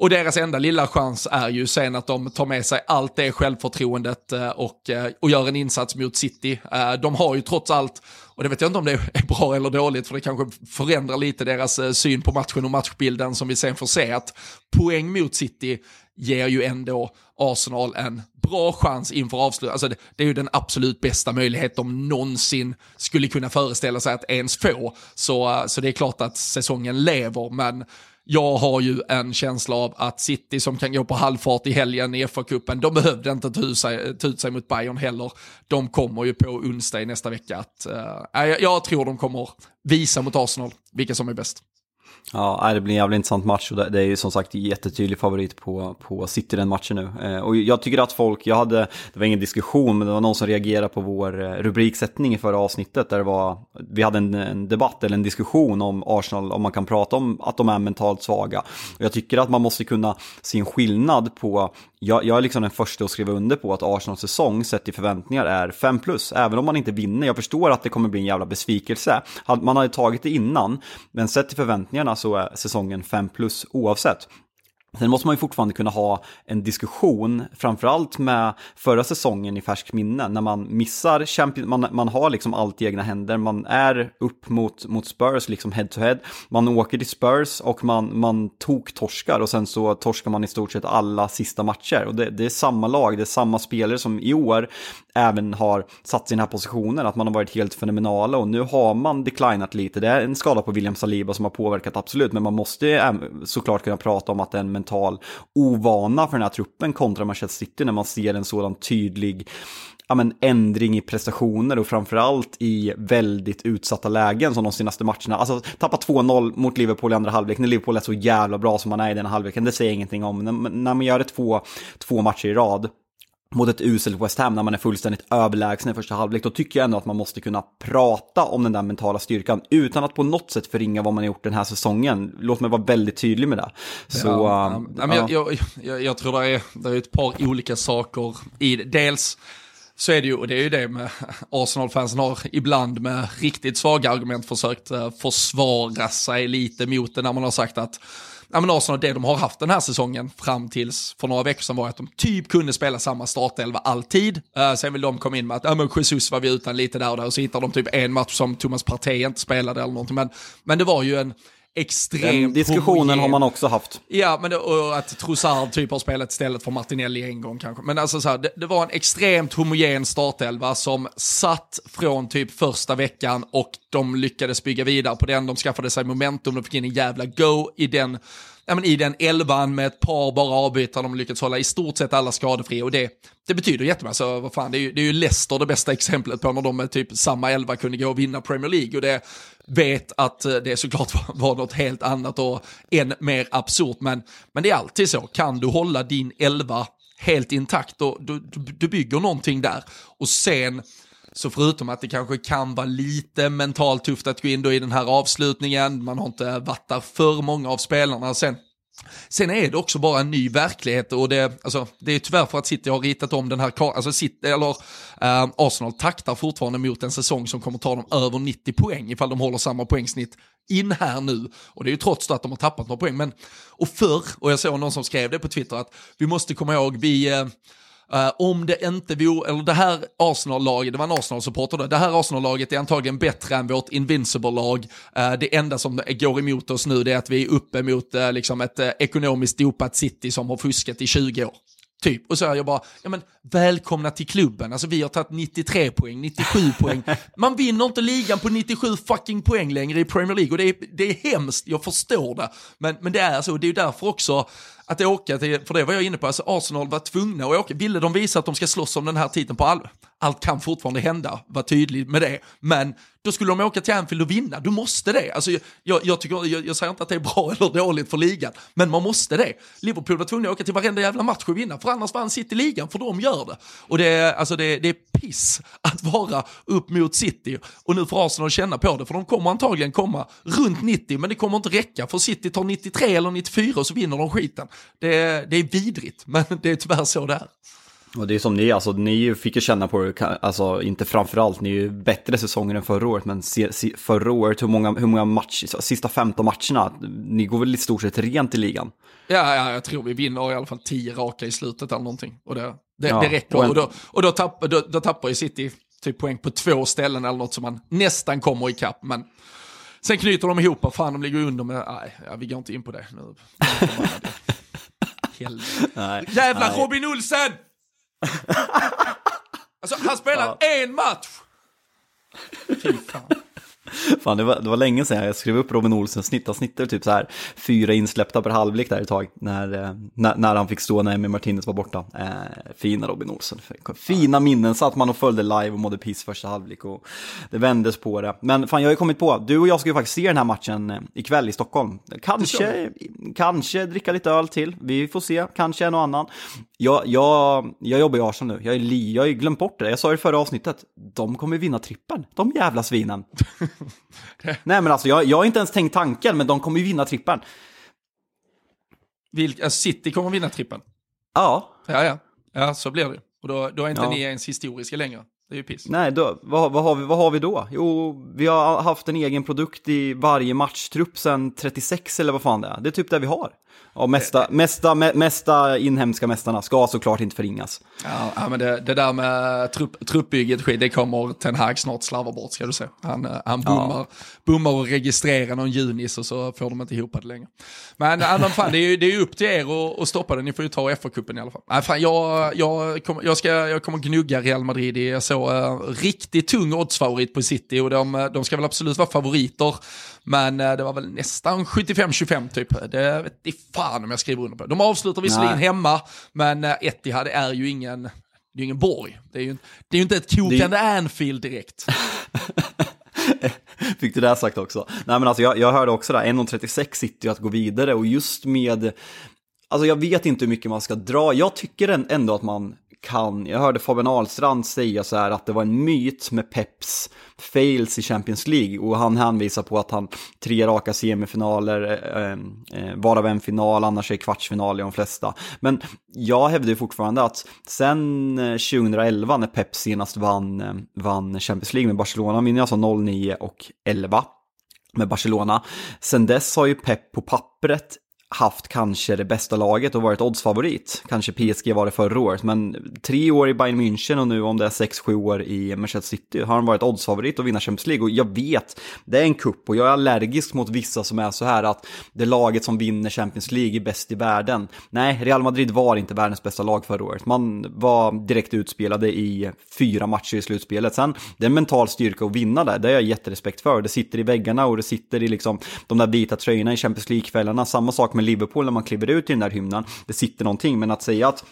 och deras enda lilla chans är ju sen att de tar med sig allt det självförtroendet Eh, och, eh, och gör en insats mot City. Eh, de har ju trots allt och det vet jag inte om det är bra eller dåligt, för det kanske förändrar lite deras syn på matchen och matchbilden som vi sen får se att poäng mot City ger ju ändå Arsenal en bra chans inför avslut. Alltså det, det, är ju den absolut bästa möjlighet de någonsin skulle kunna föreställa sig att ens få. Så, så det är klart att säsongen lever, men jag har ju en känsla av att City som kan gå på halvfart i helgen i FA-cupen, de behövde inte ta ut, sig, ta ut sig mot Bayern heller. De kommer ju på onsdag i nästa vecka att, eh, uh, jag, jag tror de kommer visa mot Arsenal vilka som är bäst. Ja, det blir en jävligt intressant match och det är ju som sagt jättetydlig favorit på, på City den matchen nu. Eh, och jag tycker att folk, jag hade, det var ingen diskussion, men det var någon som reagerade på vår eh, rubriksättning i förra avsnittet där det var, vi hade en, en debatt eller en diskussion om Arsenal, om man kan prata om att de är mentalt svaga. Och jag tycker att man måste kunna se en skillnad på jag, jag är liksom den första att skriva under på att Arsenals säsong sett i förväntningar är 5 plus. Även om man inte vinner, jag förstår att det kommer bli en jävla besvikelse. Man hade tagit det innan, men sett till förväntningarna så är säsongen 5 plus oavsett. Sen måste man ju fortfarande kunna ha en diskussion, framförallt med förra säsongen i färskt minne, när man missar Champions, man, man har liksom allt i egna händer, man är upp mot, mot Spurs liksom head to head, man åker till Spurs och man, man tok torskar och sen så torskar man i stort sett alla sista matcher. Och det, det är samma lag, det är samma spelare som i år även har satt sig i den här positionen, att man har varit helt fenomenala och nu har man declinat lite. Det är en skada på William Saliba som har påverkat absolut, men man måste såklart kunna prata om att den mental ovana för den här truppen kontra Manchester City när man ser en sådan tydlig ja, men, ändring i prestationer och framförallt i väldigt utsatta lägen som de senaste matcherna. Alltså tappa 2-0 mot Liverpool i andra halvlek när Liverpool är så jävla bra som man är i den halvleken, det säger ingenting om. När, när man gör det två, två matcher i rad mot ett uselt West Ham när man är fullständigt överlägsen i första halvlek, då tycker jag ändå att man måste kunna prata om den där mentala styrkan utan att på något sätt förringa vad man har gjort den här säsongen. Låt mig vara väldigt tydlig med det. Så, ja, um, ja. Jag, jag, jag, jag, tror det är, det är ett par olika saker i det. Dels så är det ju, och det är ju det med Arsenal-fansen har ibland med riktigt svaga argument försökt uh, försvara sig lite mot det när man har sagt att ja, men Arsenal, det de har haft den här säsongen fram tills för några veckor sedan var att de typ kunde spela samma startelva alltid. Uh, sen vill de komma in med att ja, men Jesus var vi utan lite där och där och så hittar de typ en match som Thomas Partey inte spelade eller någonting. Men, men det var ju en extremt Den diskussionen homogen. har man också haft. Ja, men det, och att Trossard typ har spelat istället för Martinelli en gång kanske. Men alltså så här, det, det, var en extremt homogen startelva som satt från typ första veckan och de lyckades bygga vidare på den. De skaffade sig momentum, de fick in en jävla go i den ja, men i den elvan med ett par bara avbytare, de lyckats hålla i stort sett alla skadefria och det, det betyder jättemycket. Alltså, vad fan, det, är ju, det är ju Leicester det bästa exemplet på när de med typ samma elva kunde gå och vinna Premier League och det vet att eh, det såklart var något helt annat och än mer absurt, men, men det är alltid så, kan du hålla din elva helt intakt, och du, du, du bygger någonting där. Och sen, så förutom att det kanske kan vara lite mentalt tufft att gå in då i den här avslutningen, man har inte varit där för många av spelarna, sen Sen är det också bara en ny verklighet och det, alltså, det är tyvärr för att City har ritat om den här, alltså City, eller eh, Arsenal taktar fortfarande mot en säsong som kommer ta dem över 90 poäng ifall de håller samma poängsnitt in här nu. Och det är ju trots att de har tappat några poäng. Men, och förr, och jag såg någon som skrev det på Twitter, att vi måste komma ihåg, vi, eh, Uh, om det inte vore, eller det här Arsenal-laget, det var en Arsenal-supporter då, det här Arsenal-laget är antagligen bättre än vårt Invincible-lag. Uh, det enda som går emot oss nu det är att vi är uppe mot uh, liksom ett ekonomiskt dopat City som har fuskat i 20 år. Typ. Och så är jag bara, ja men välkomna till klubben. Alltså vi har tagit 93 poäng, 97 poäng. Man vinner inte ligan på 97 fucking poäng längre i Premier League och det är, det är hemskt, jag förstår det. Men, men det är så, det är därför också att åka till, för det var jag inne på, alltså Arsenal var tvungna att åka. Ville de visa att de ska slåss om den här titeln på allvar? Allt kan fortfarande hända, var tydlig med det. Men då skulle de åka till Anfield och vinna, du måste det. Alltså, jag, jag, tycker, jag, jag säger inte att det är bra eller dåligt för ligan, men man måste det. Liverpool var tvungna att åka till varenda jävla match och vinna, för annars vann City ligan, för de gör det. Och det är, alltså det, det är piss att vara upp mot City. Och nu får Arsenal känna på det, för de kommer antagligen komma runt 90, men det kommer inte räcka, för City tar 93 eller 94 och så vinner de skiten. Det, det är vidrigt, men det är tyvärr så det är. Och det är som ni, alltså ni fick ju känna på det, alltså inte framförallt, ni är ju bättre säsonger än förra året, men se, se, förra året, hur många, hur många matcher, sista 15 matcherna, ni går väl i stort sett rent i ligan? Ja, ja, jag tror vi vinner i alla fall 10 raka i slutet eller någonting. Och det, det, ja, det räcker. Och, en... och, då, och då, tapp, då, då tappar ju City typ poäng på två ställen eller något som man nästan kommer ikapp. Men sen knyter de ihop, fan de ligger under, men nej, ja, vi går inte in på det nu. nej, Jävla nej. Robin Olsen! alltså han spelar ja. en match! Fy fan. Fan, det var, det var länge sedan jag skrev upp Robin Olsen snitt. Han snittade typ så här fyra insläppta per halvlek där ett tag. När, eh, när, när han fick stå när Emil Martinez var borta. Eh, fina Robin Olsen. Fina minnen. Satt man och följde live och mådde piss första halvlek. Och det vändes på det. Men fan, jag har ju kommit på. Du och jag ska ju faktiskt se den här matchen eh, ikväll i Stockholm. Kanske, kanske dricka lite öl till. Vi får se. Kanske en och annan. Jag, jag, jag jobbar i Arsenal nu. Jag, är, jag har ju glömt bort det. Jag sa i förra avsnittet. De kommer vinna trippen. De jävla svinen. Nej men alltså jag, jag har inte ens tänkt tanken, men de kommer ju vinna trippen. Vilka, City kommer vinna trippen? Ja. Ja, ja. Ja, så blir det. Och då, då är inte ja. ni ens historiska längre. Det är ju piss. Nej, då, vad, vad, har vi, vad har vi då? Jo, vi har haft en egen produkt i varje matchtrupp sedan 36 eller vad fan det är. Det är typ det vi har. Och mesta, mesta, mesta inhemska mästarna ska såklart inte förringas. Ja, ja men det, det där med trupp, truppbygget det kommer Ten Hag snart slarva bort ska du se. Han, eh, han bommar, ja. bommar och registrerar någon junis och så får de inte ihop det längre. Men, ja, fan, det, är ju, det är upp till er att stoppa det, ni får ju ta FA-cupen i alla fall. Nej, fan, jag, jag, kommer, jag, ska, jag kommer gnugga Real Madrid i så uh, riktigt tung oddsfavorit på City och de, de ska väl absolut vara favoriter. Men uh, det var väl nästan 75-25 typ. Det vet inte fan om jag skriver under på. De avslutar visserligen Nej. hemma, men Etihad är ju ingen, det är ingen borg. Det är ju, det är ju inte ett kokande det... Anfield direkt. Fick du det sagt också. Nej men alltså jag, jag hörde också det, 1.36 sitter ju att gå vidare och just med, alltså jag vet inte hur mycket man ska dra. Jag tycker ändå att man kan, jag hörde Fabian Ahlstrand säga så här att det var en myt med Peps fails i Champions League och han hänvisar på att han tre raka semifinaler, eh, eh, varav en final, annars är kvartsfinal i de flesta. Men jag hävdar ju fortfarande att sen eh, 2011 när Pep senast vann, eh, vann Champions League med Barcelona, vinner alltså 09 och 11 med Barcelona. Sen dess har ju Pep på pappret haft kanske det bästa laget och varit oddsfavorit. Kanske PSG var det förra året, men tre år i Bayern München och nu om det är sex, sju år i Manchester City har han varit oddsfavorit och vinna Champions League. Och jag vet, det är en kupp och jag är allergisk mot vissa som är så här att det laget som vinner Champions League är bäst i världen. Nej, Real Madrid var inte världens bästa lag förra året. Man var direkt utspelade i fyra matcher i slutspelet. Sen, det är en mental styrka att vinna där, det har jag jätterespekt för. Det sitter i väggarna och det sitter i liksom de där vita tröjorna i Champions League-kvällarna. Samma sak med med Liverpool när man kliver ut i den där hymnen. Det sitter någonting, men att säga att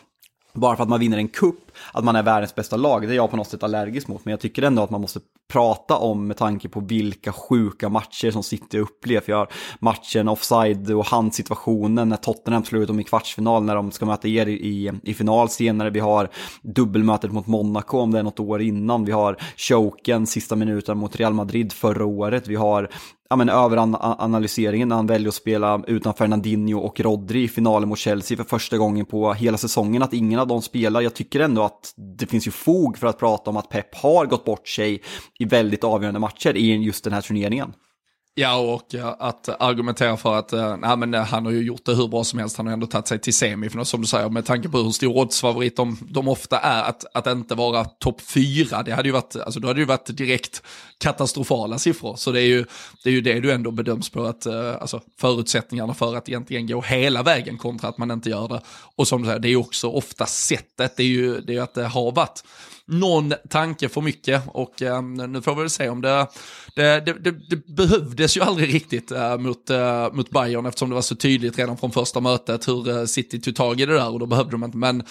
bara för att man vinner en kupp att man är världens bästa lag. Det är jag på något sätt allergisk mot. Men jag tycker ändå att man måste prata om med tanke på vilka sjuka matcher som City upplevt. Vi har matchen offside och handsituationen när Tottenham slår ut dem i kvartsfinal när de ska möta er i, i final senare. Vi har dubbelmötet mot Monaco om det är något år innan. Vi har choken sista minuten mot Real Madrid förra året. Vi har ja, men överanalyseringen när han väljer att spela utan Fernandinho och Rodri i finalen mot Chelsea för första gången på hela säsongen, att ingen av dem spelar. Jag tycker ändå att det finns ju fog för att prata om att Pep har gått bort sig i väldigt avgörande matcher i just den här turneringen. Ja, och eh, att argumentera för att eh, nej, men eh, han har ju gjort det hur bra som helst, han har ändå tagit sig till semifinal som du säger, med tanke på hur stor oddsfavorit de, de ofta är, att, att inte vara topp fyra, det hade ju varit, alltså, då hade det ju varit direkt katastrofala siffror. Så det är ju det, är ju det du ändå bedöms på, att, alltså, förutsättningarna för att egentligen gå hela vägen kontra att man inte gör det. Och som du säger, det är ju också ofta sättet, det är ju det är att det har varit någon tanke för mycket. Och eh, nu får vi väl se om det, det, det, det, det behövdes ju aldrig riktigt eh, mot, eh, mot Bayern eftersom det var så tydligt redan från första mötet hur eh, City tog tag i det där och då behövde de inte, men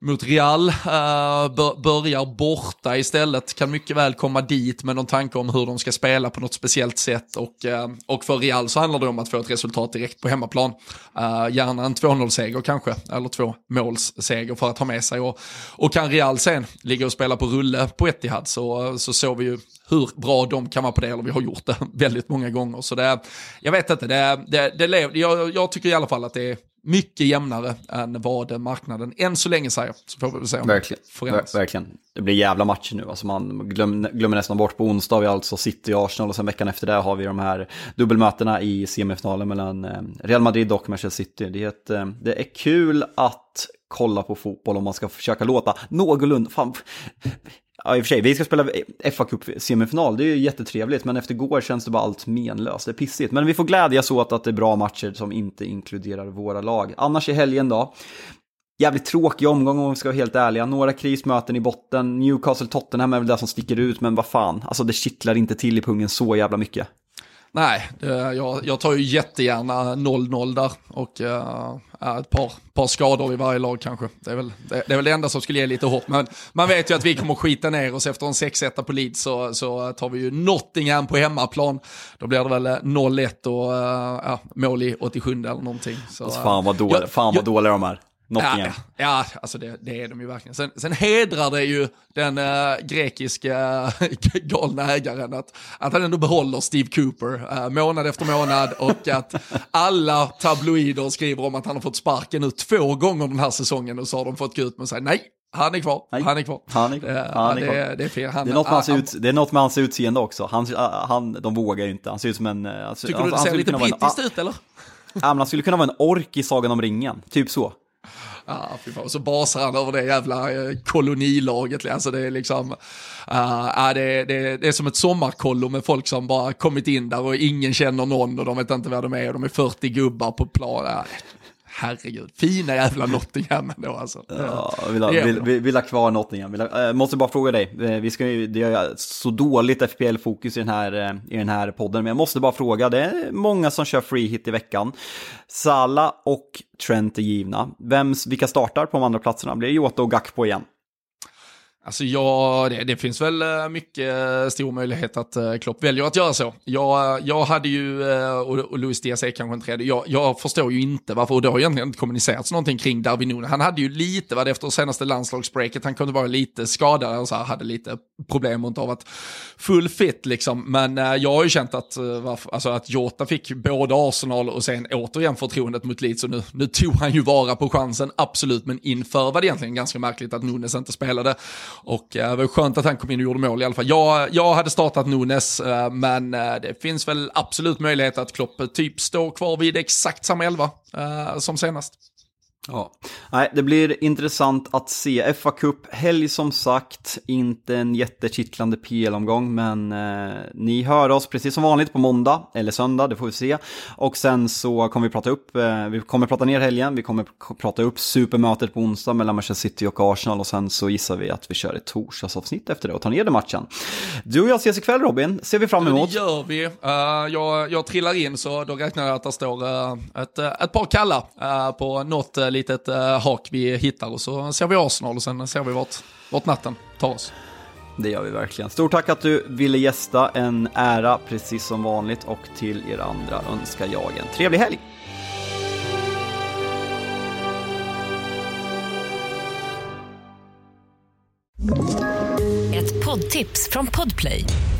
mot Real, uh, börjar borta istället, kan mycket väl komma dit med någon tanke om hur de ska spela på något speciellt sätt och, uh, och för Real så handlar det om att få ett resultat direkt på hemmaplan. Uh, gärna en 2-0-seger kanske, eller två målsseger för att ha med sig och, och kan Real sen ligga och spela på rulle på Etihad så, så såg vi ju hur bra de kan vara på det, eller vi har gjort det väldigt många gånger. Så det, jag vet inte, det, det, det, jag, jag tycker i alla fall att det är mycket jämnare än vad marknaden än så länge säger. Så får vi väl se om verkligen. det förändras. Verkligen. Det blir jävla matcher nu. Alltså man glömmer, glömmer nästan bort på onsdag har vi alltså City och Arsenal och sen veckan efter det har vi de här dubbelmötena i semifinalen mellan eh, Real Madrid och Manchester City. Det är, ett, eh, det är kul att kolla på fotboll om man ska försöka låta någorlunda, fan, Ja, i och för sig, vi ska spela fa Cup semifinal, det är ju jättetrevligt, men efter går känns det bara allt menlöst, det är pissigt. Men vi får glädjas åt att det är bra matcher som inte inkluderar våra lag. Annars i helgen då, jävligt tråkig omgång om vi ska vara helt ärliga. Några krismöten i botten, Newcastle-Tottenham är väl det som sticker ut, men vad fan, alltså det kittlar inte till i pungen så jävla mycket. Nej, jag, jag tar ju jättegärna 0-0 där och uh, ett par, par skador i varje lag kanske. Det är, väl, det, det, är väl det enda som skulle ge lite hopp. Men man vet ju att vi kommer skita ner oss efter en 6-1 på Leeds så, så tar vi ju Nottingham på hemmaplan. Då blir det väl 0-1 och uh, ja, mål i 87 eller någonting. Så, alltså, fan vad, dåliga, fan vad dåliga de är. Nottingham. Ja, ja alltså det, det, är de ju verkligen. Sen, sen hedrar det ju den äh, grekiska galna ägaren att, att han ändå behåller Steve Cooper äh, månad efter månad och att alla tabloider skriver om att han har fått sparken nu två gånger den här säsongen och så har de fått gå ut med och säga nej, han är kvar, Nej. han är kvar. Han är, uh, han är kvar. Det, det, är fel. Han, det, är något med hans ut, det är något med hans utseende också. Han, han, de vågar ju inte. Han ser ut som en... Alltså, Tycker du det ser lite brittiskt ut eller? Ja, men han skulle kunna vara en ork i Sagan om ringen, typ så. Ja. Och så basar han över det jävla eh, kolonilaget. Alltså det är liksom, uh, det, det, det är som ett sommarkollo med folk som bara kommit in där och ingen känner någon och de vet inte vad de är och de är 40 gubbar på plan. Herregud, fina jävla Nottingham ändå alltså. Ja, vill, ha, vill, vill, vill ha kvar Nottingham. Vill ha, äh, måste bara fråga dig, eh, vi ska ju, det är så dåligt FPL-fokus i, den här, eh, i den här podden, men jag måste bara fråga, det är många som kör free hit i veckan. Sala och Trent är givna. Vems, vilka startar på de andra platserna? Blir det Jota och Gakpo igen? Alltså ja, det, det, finns väl eh, mycket stor möjlighet att eh, Klopp väljer att göra så. Jag, eh, jag hade ju, och, och Luis Diaz är kanske inte tredje, jag, jag förstår ju inte varför, och det har egentligen inte kommunicerats någonting kring Darwin Nunes. Han hade ju lite, vad efter senaste landslagsbreaket, han kunde vara lite skadad, och så här, hade lite problem och inte av att full fit liksom. Men jag har ju känt att, varför, alltså, att Jota fick både Arsenal och sen återigen förtroendet mot Leeds, och nu, nu tog han ju vara på chansen, absolut, men inför var det egentligen ganska märkligt att Nunes inte spelade. Och eh, det var skönt att han kom in och gjorde mål i alla fall. Jag, jag hade startat Nunes, eh, men eh, det finns väl absolut möjlighet att Klopp eh, typ står kvar vid exakt samma elva eh, som senast. Ja, Nej, det blir intressant att se. FA Cup, helg som sagt, inte en jättekittlande PL-omgång, men eh, ni hör oss precis som vanligt på måndag eller söndag, det får vi se. Och sen så kommer vi prata upp, eh, vi kommer prata ner helgen, vi kommer prata upp supermötet på onsdag mellan Manchester City och Arsenal och sen så gissar vi att vi kör ett torsdagsavsnitt efter det och tar ner den matchen. Du och jag ses ikväll Robin, ser vi fram emot. Det gör vi. Uh, jag, jag trillar in så då räknar jag att det står uh, ett, ett par kallar uh, på något uh, litet uh, hak vi hittar och så ser vi Arsenal och sen ser vi vart, vart natten tar oss. Det gör vi verkligen. Stort tack att du ville gästa. En ära precis som vanligt och till er andra önskar jag en trevlig helg. Ett poddtips från Podplay.